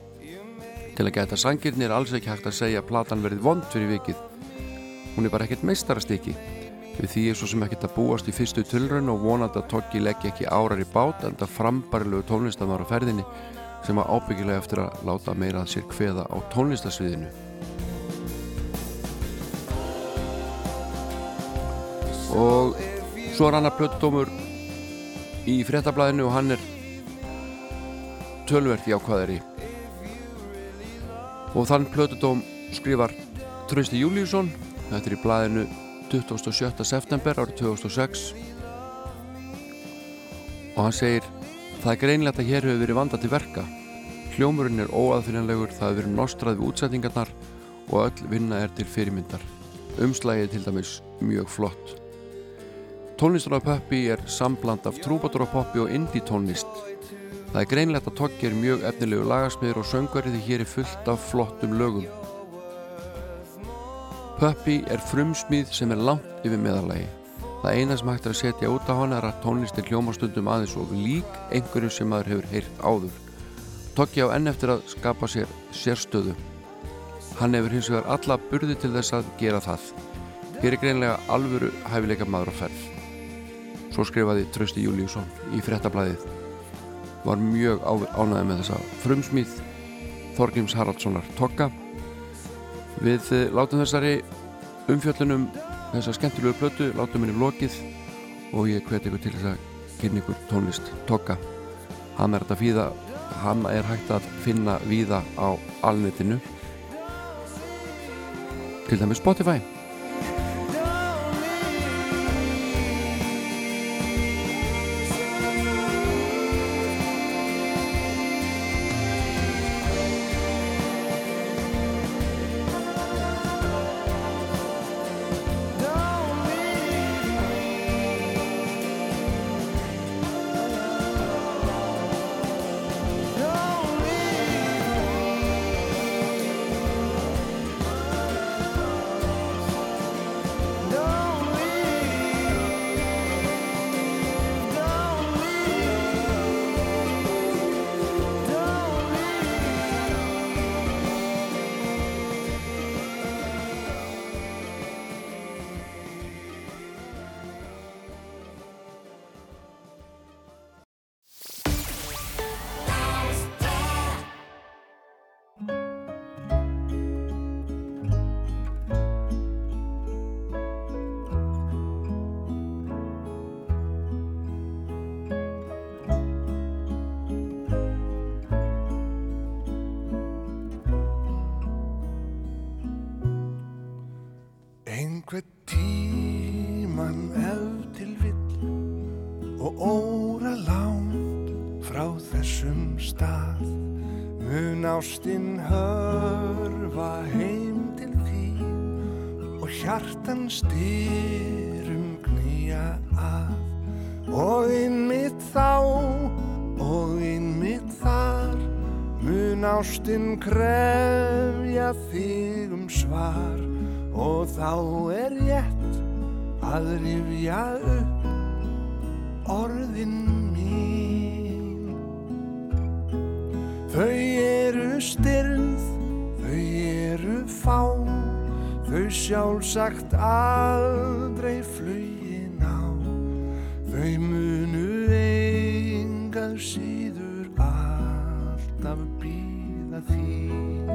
til að geta sangirni er alls ekki hægt að segja að platan verið vond fyrir vikið. Hún er bara ekkert meistarastykki. Við því er svo sem ekkert að búast í fyrstu tilraun og vonandi að Toggi leggja ekki árar í bát en það frambarilegu tónlistamar á ferðinni sem að ábyggilega eftir að láta meira að sér kveða á tónlistasviðinu. Og svo er hann að plötudómur í fréttablaðinu og hann er tölvert jákvæðari. Og þann plötudóm skrifar Trausti Júlíusson, þetta er í blaðinu 27. september árið 2006 og hann segir Það er greinlegt að hér hefur verið vanda til verka. Hljómurinn er óaðfinnanlegur, það hefur verið nostrað við útsettingarnar og öll vinna er til fyrirmyndar. umslægið til dæmis mjög flott. Tónlistur á Puppi er sambland af trúbadórapoppi og indie tónlist. Það er greinlegt að Toggi er mjög efnilegu lagasmiður og söngvari því hér er fullt af flottum lögum. Puppi er frumsmíð sem er langt yfir meðalagi. Það eina sem hægt er að setja út á hana er að tónlistin hljómastundum aðeins og lík einhverju sem maður hefur heyrt áður. Toggi á enn eftir að skapa sér sérstöðu. Hann hefur hins vegar alla burði til þess að gera það. Hér er greinlega alvöru hæfileika maður á ferð. Svo skrifaði Trausti Júliusson í frettablaðið. Var mjög ánæðið með þessa frumsmíð Þorgrims Haraldssonar Togga. Við látum þessari umfjöllunum þessa skemmtilegu plötu, látum henni lokið og ég hveti ykkur til þess að kynna ykkur tónlist Togga. Hann er þetta fíða hann er hægt að finna víða á alnetinu til dæmis Spotify ástinn hörfa heim til þín og hjartan styrum knýja að. Og innmitt þá og innmitt þar mun ástinn krefja sjálfsagt aldrei flugin á. Þau munu engað síður alltaf býða þín.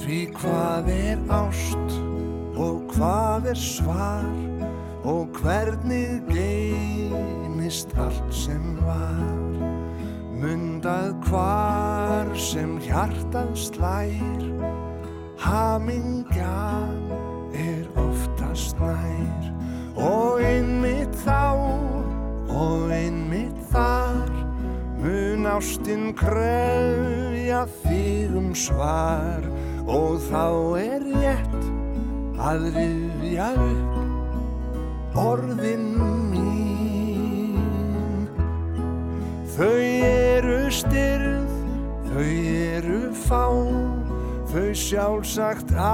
Því hvað er ást og hvað er svar að rifja upp orðin mín. Þau eru styrð, þau eru fá, þau sjálfsagt aldrei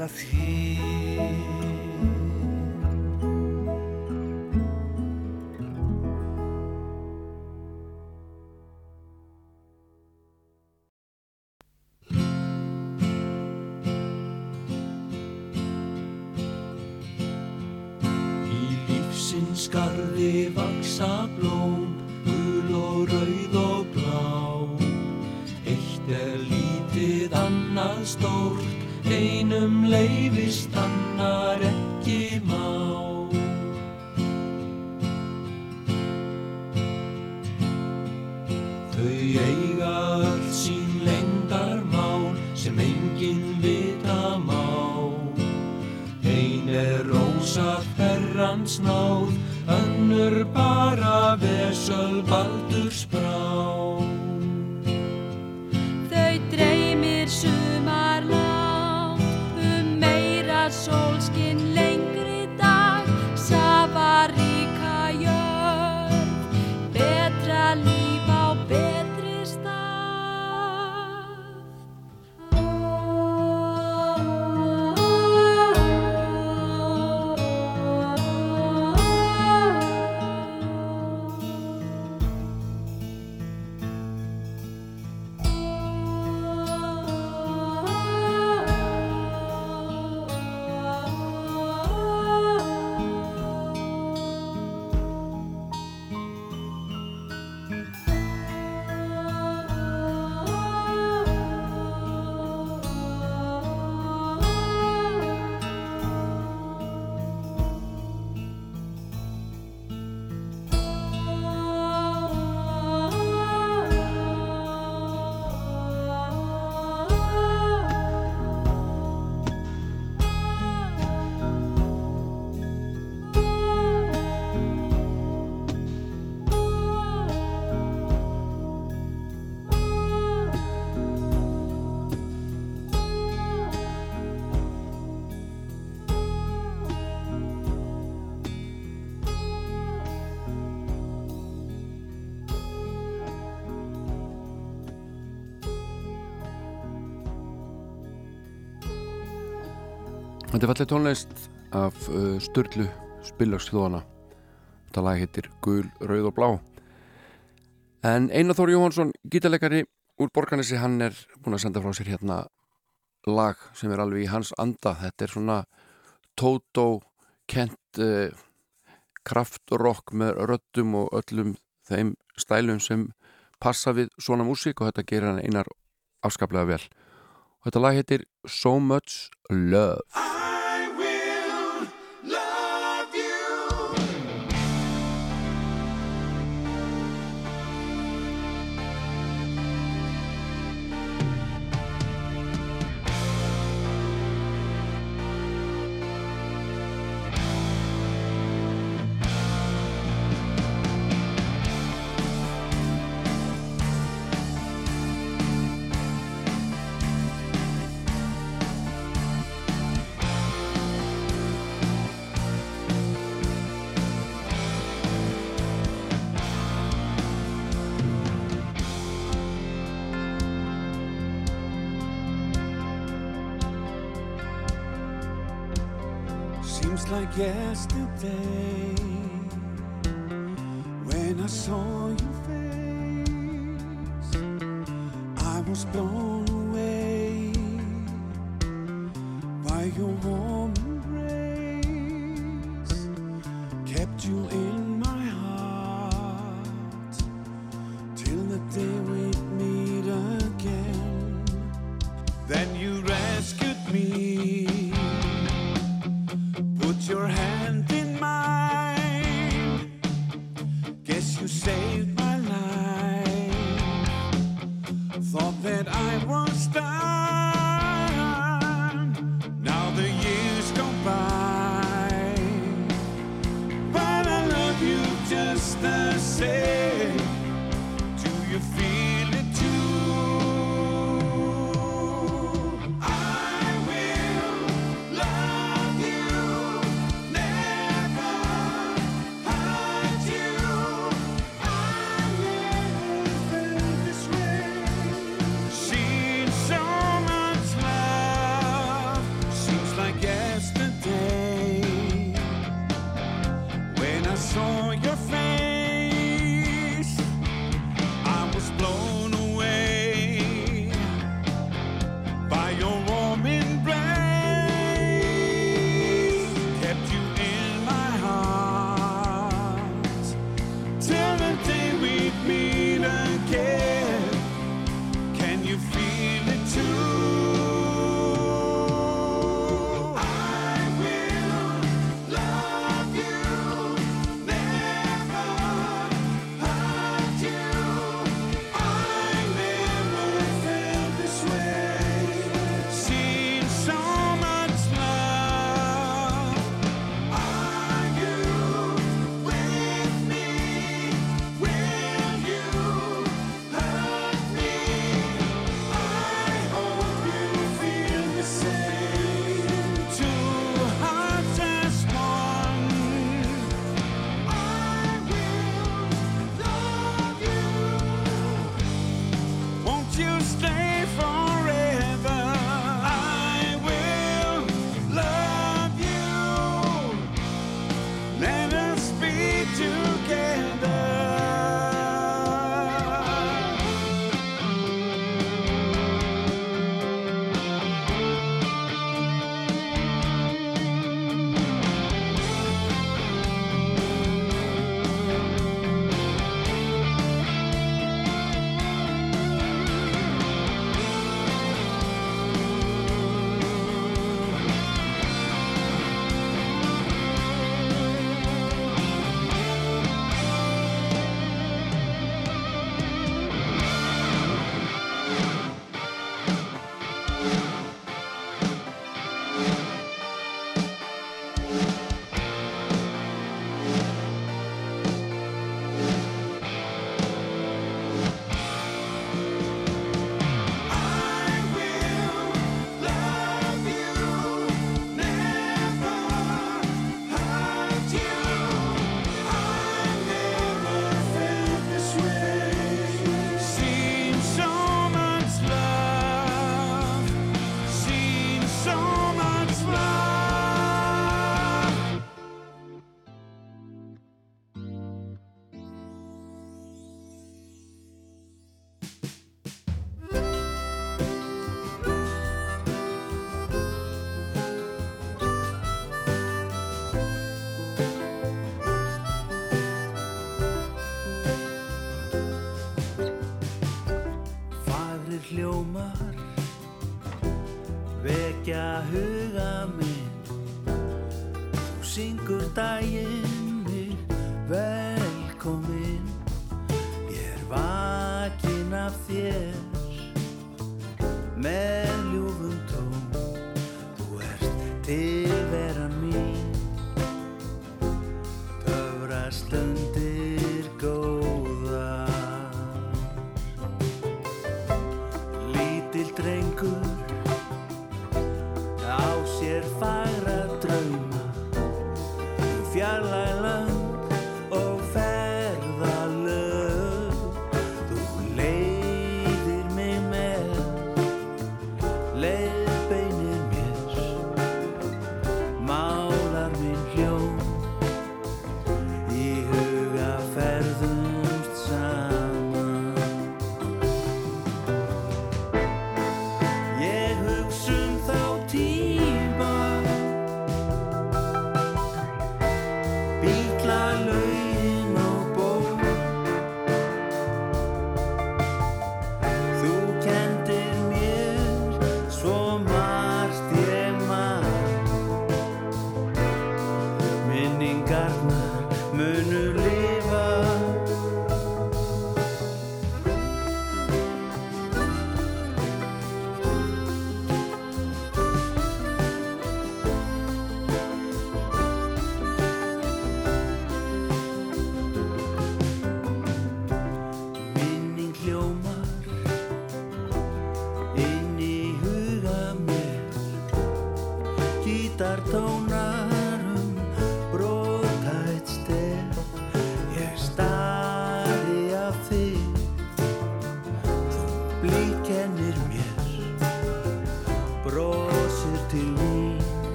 býða Þetta er fallið tónlist af uh, Sturlu Spillagslóðana Þetta lag heitir Gul, Rauð og Blá. En Einar Þór Jóhansson, gítarleikari úr Borganesi, hann er búin að senda frá sér hérna lag sem er alveg í hans anda. Þetta er svona Tótó kent uh, kraftrock með röddum og öllum þeim stælum sem passa við svona músík og þetta gerir hann einar afskaplega vel. Og þetta lag heitir So Much Love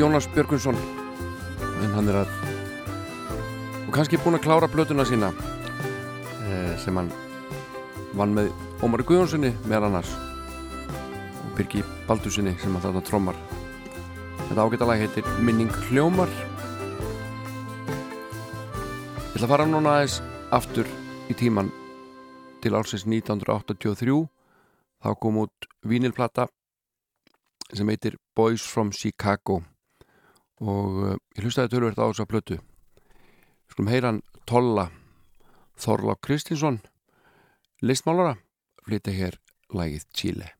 Jónas Björgunsson en hann er að og kannski búinn að klára blötuna sína eh, sem hann vann með Ómari Guðjónssoni meðal annars og Birgi Baldurssoni sem að þarna trommar. Þetta ágættalag heitir Minning hljómar. Ég ætla að fara núna aðeins aftur í tíman til ársins 1983 þá kom út vínilplata sem heitir Boys from Chicago og uh, ég hlustaði tölvert á þessa plötu. Skulum heyra hann Tolla Þorlá Kristinsson listmálara flytja hér lagið Chile.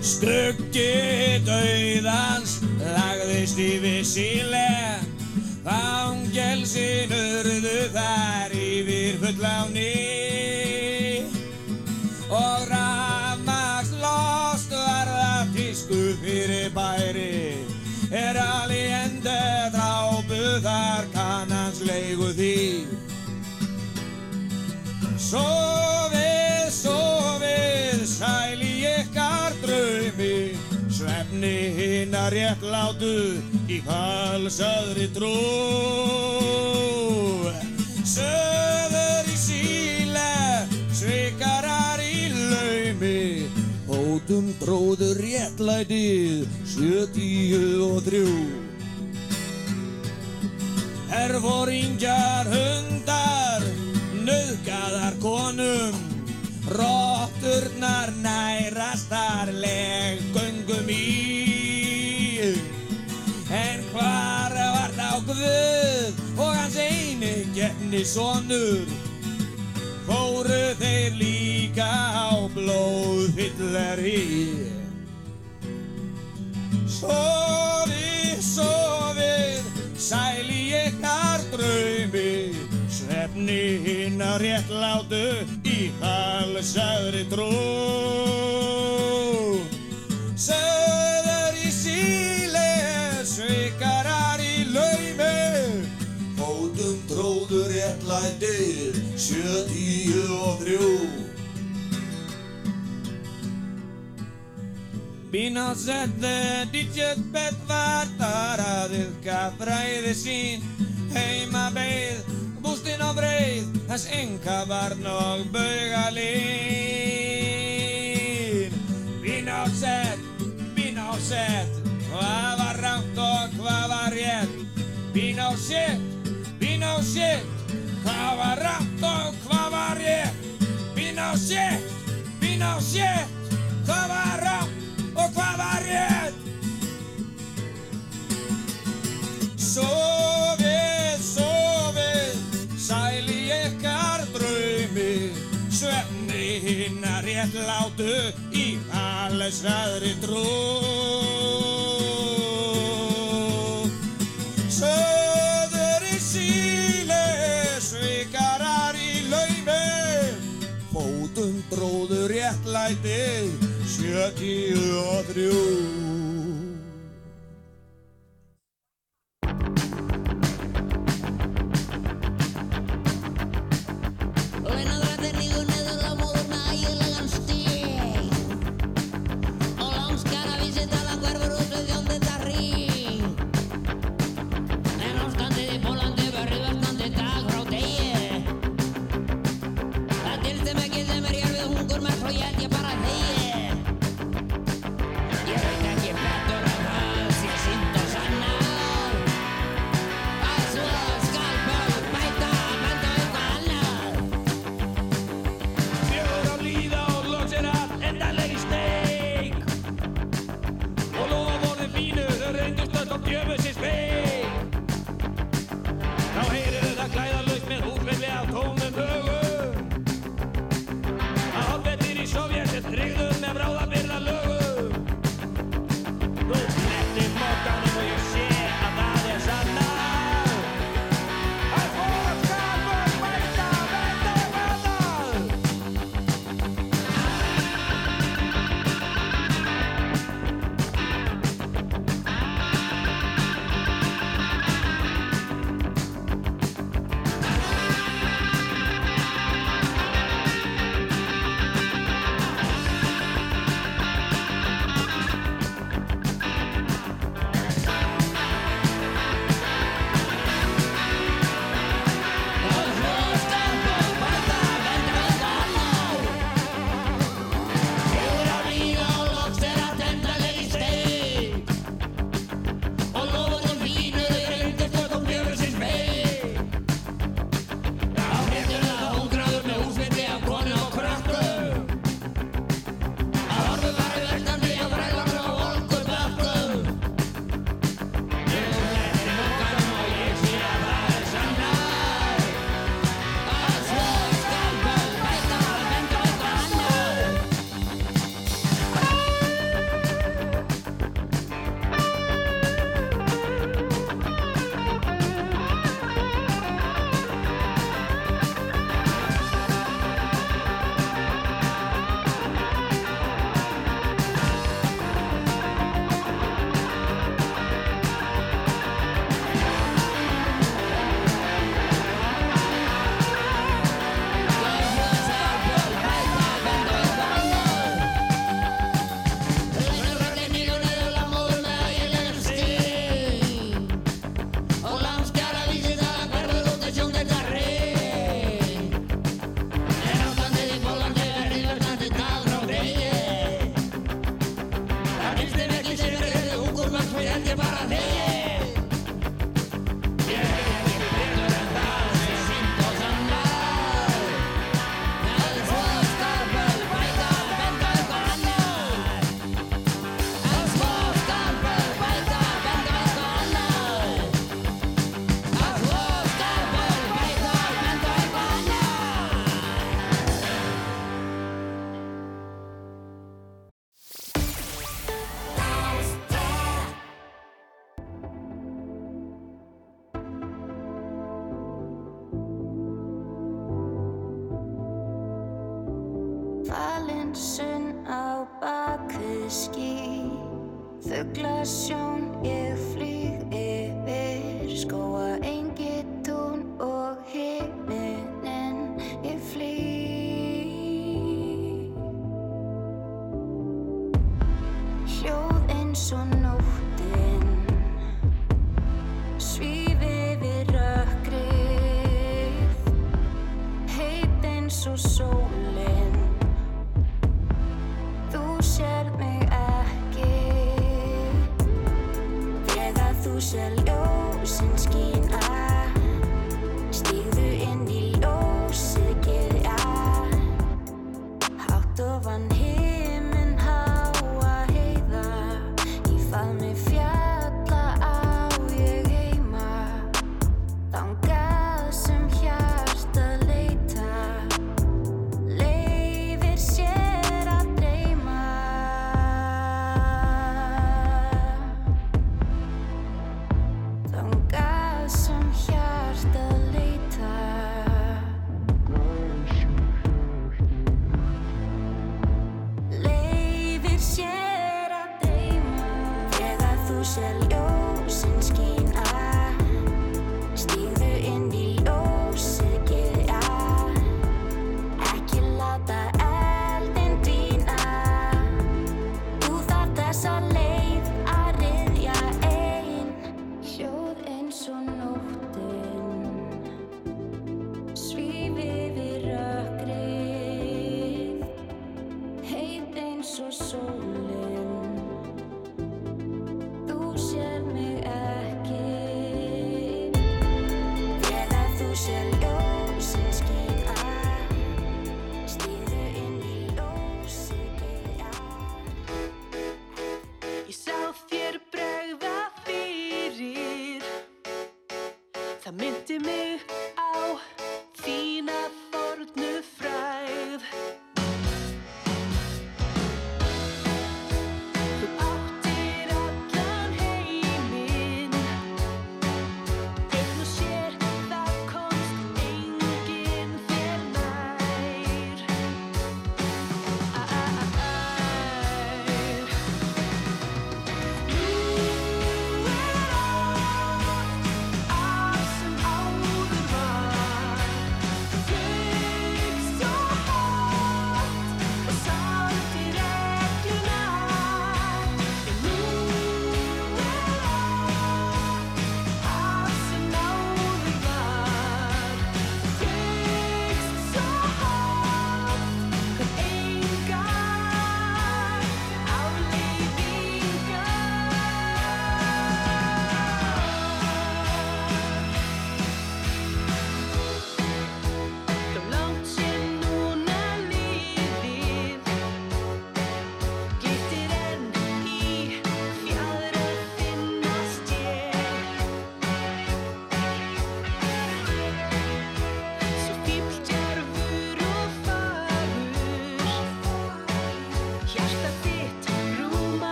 Skuggi dauðans lagðist yfir síle Fangelsin urðu þar yfir fulláni Er drápu þar kannans leigu því. Sofið, sofið, sæli ykkar draumi. Svefni hinnar réttlátu í falsaðri trú. Söður í síle, svikarar í laumi. Hótum bróður réttlætið, sjötíu og þrjú. Herfóringjar hundar, nöðgaðar konum. Rotturnar nærastar leggöngum í. En hvar var þá Guð og hans eini minni sonur? Fóru þeir líka á blóðfylleri Sofið, sofið, sæli ykkar draumi. Svefni hinna réttlátu í halsæðri trú. Söður Bína sette ditjet bett var þar að yfka fræði sín Heima beið, bústinn á breið Þess enga var nog baugalín Bína sett, bína sett Hvað var rámt og hvað var rétt Bína sett, bína sett Hvað var rámt og hvað var rétt Bína sett, bína sett Hvað var rámt var rétt. Sofið, sofið, sæli ykkar draumi. Svefni hinna rétt látu í allsræðri trú. Söður í síle, svikarar í laumi. Fótum bróður réttlætið, sjötíu og þrjú Launadra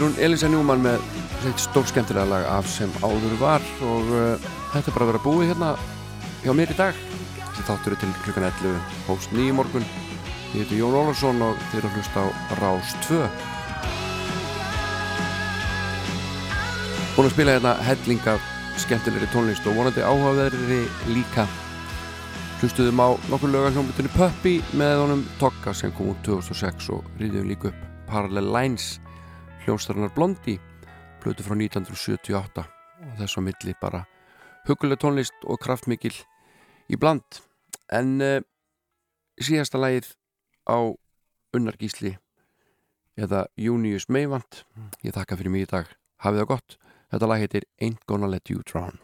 Hún Elisa Newman með stórskemmtilega lag af sem áður var og uh, þetta er bara að vera búið hérna hjá mér í dag. Þessi þáttur til klukkan 11, hóst nýjum morgun. Ég heiti Jón Ólarsson og þið eru að hlusta á Rás 2. Búin að spila hérna hellinga skemmtilegri tónlist og vonandi áhugaverðri líka. Hlustuðum á nokkur lögarhljómbutinni Puppy með honum Tokka sem kom út 2006 og rýðum líka upp Parallel Lines hljómsdarinnar Blondi blötu frá 1978 og þess á milli bara huguleg tónlist og kraftmikil í bland. En uh, síðasta lagið á Unnargísli eða Junius Meivand ég þakka fyrir mig í dag, hafið það gott. Þetta lag heitir Ain't Gonna Let You Drown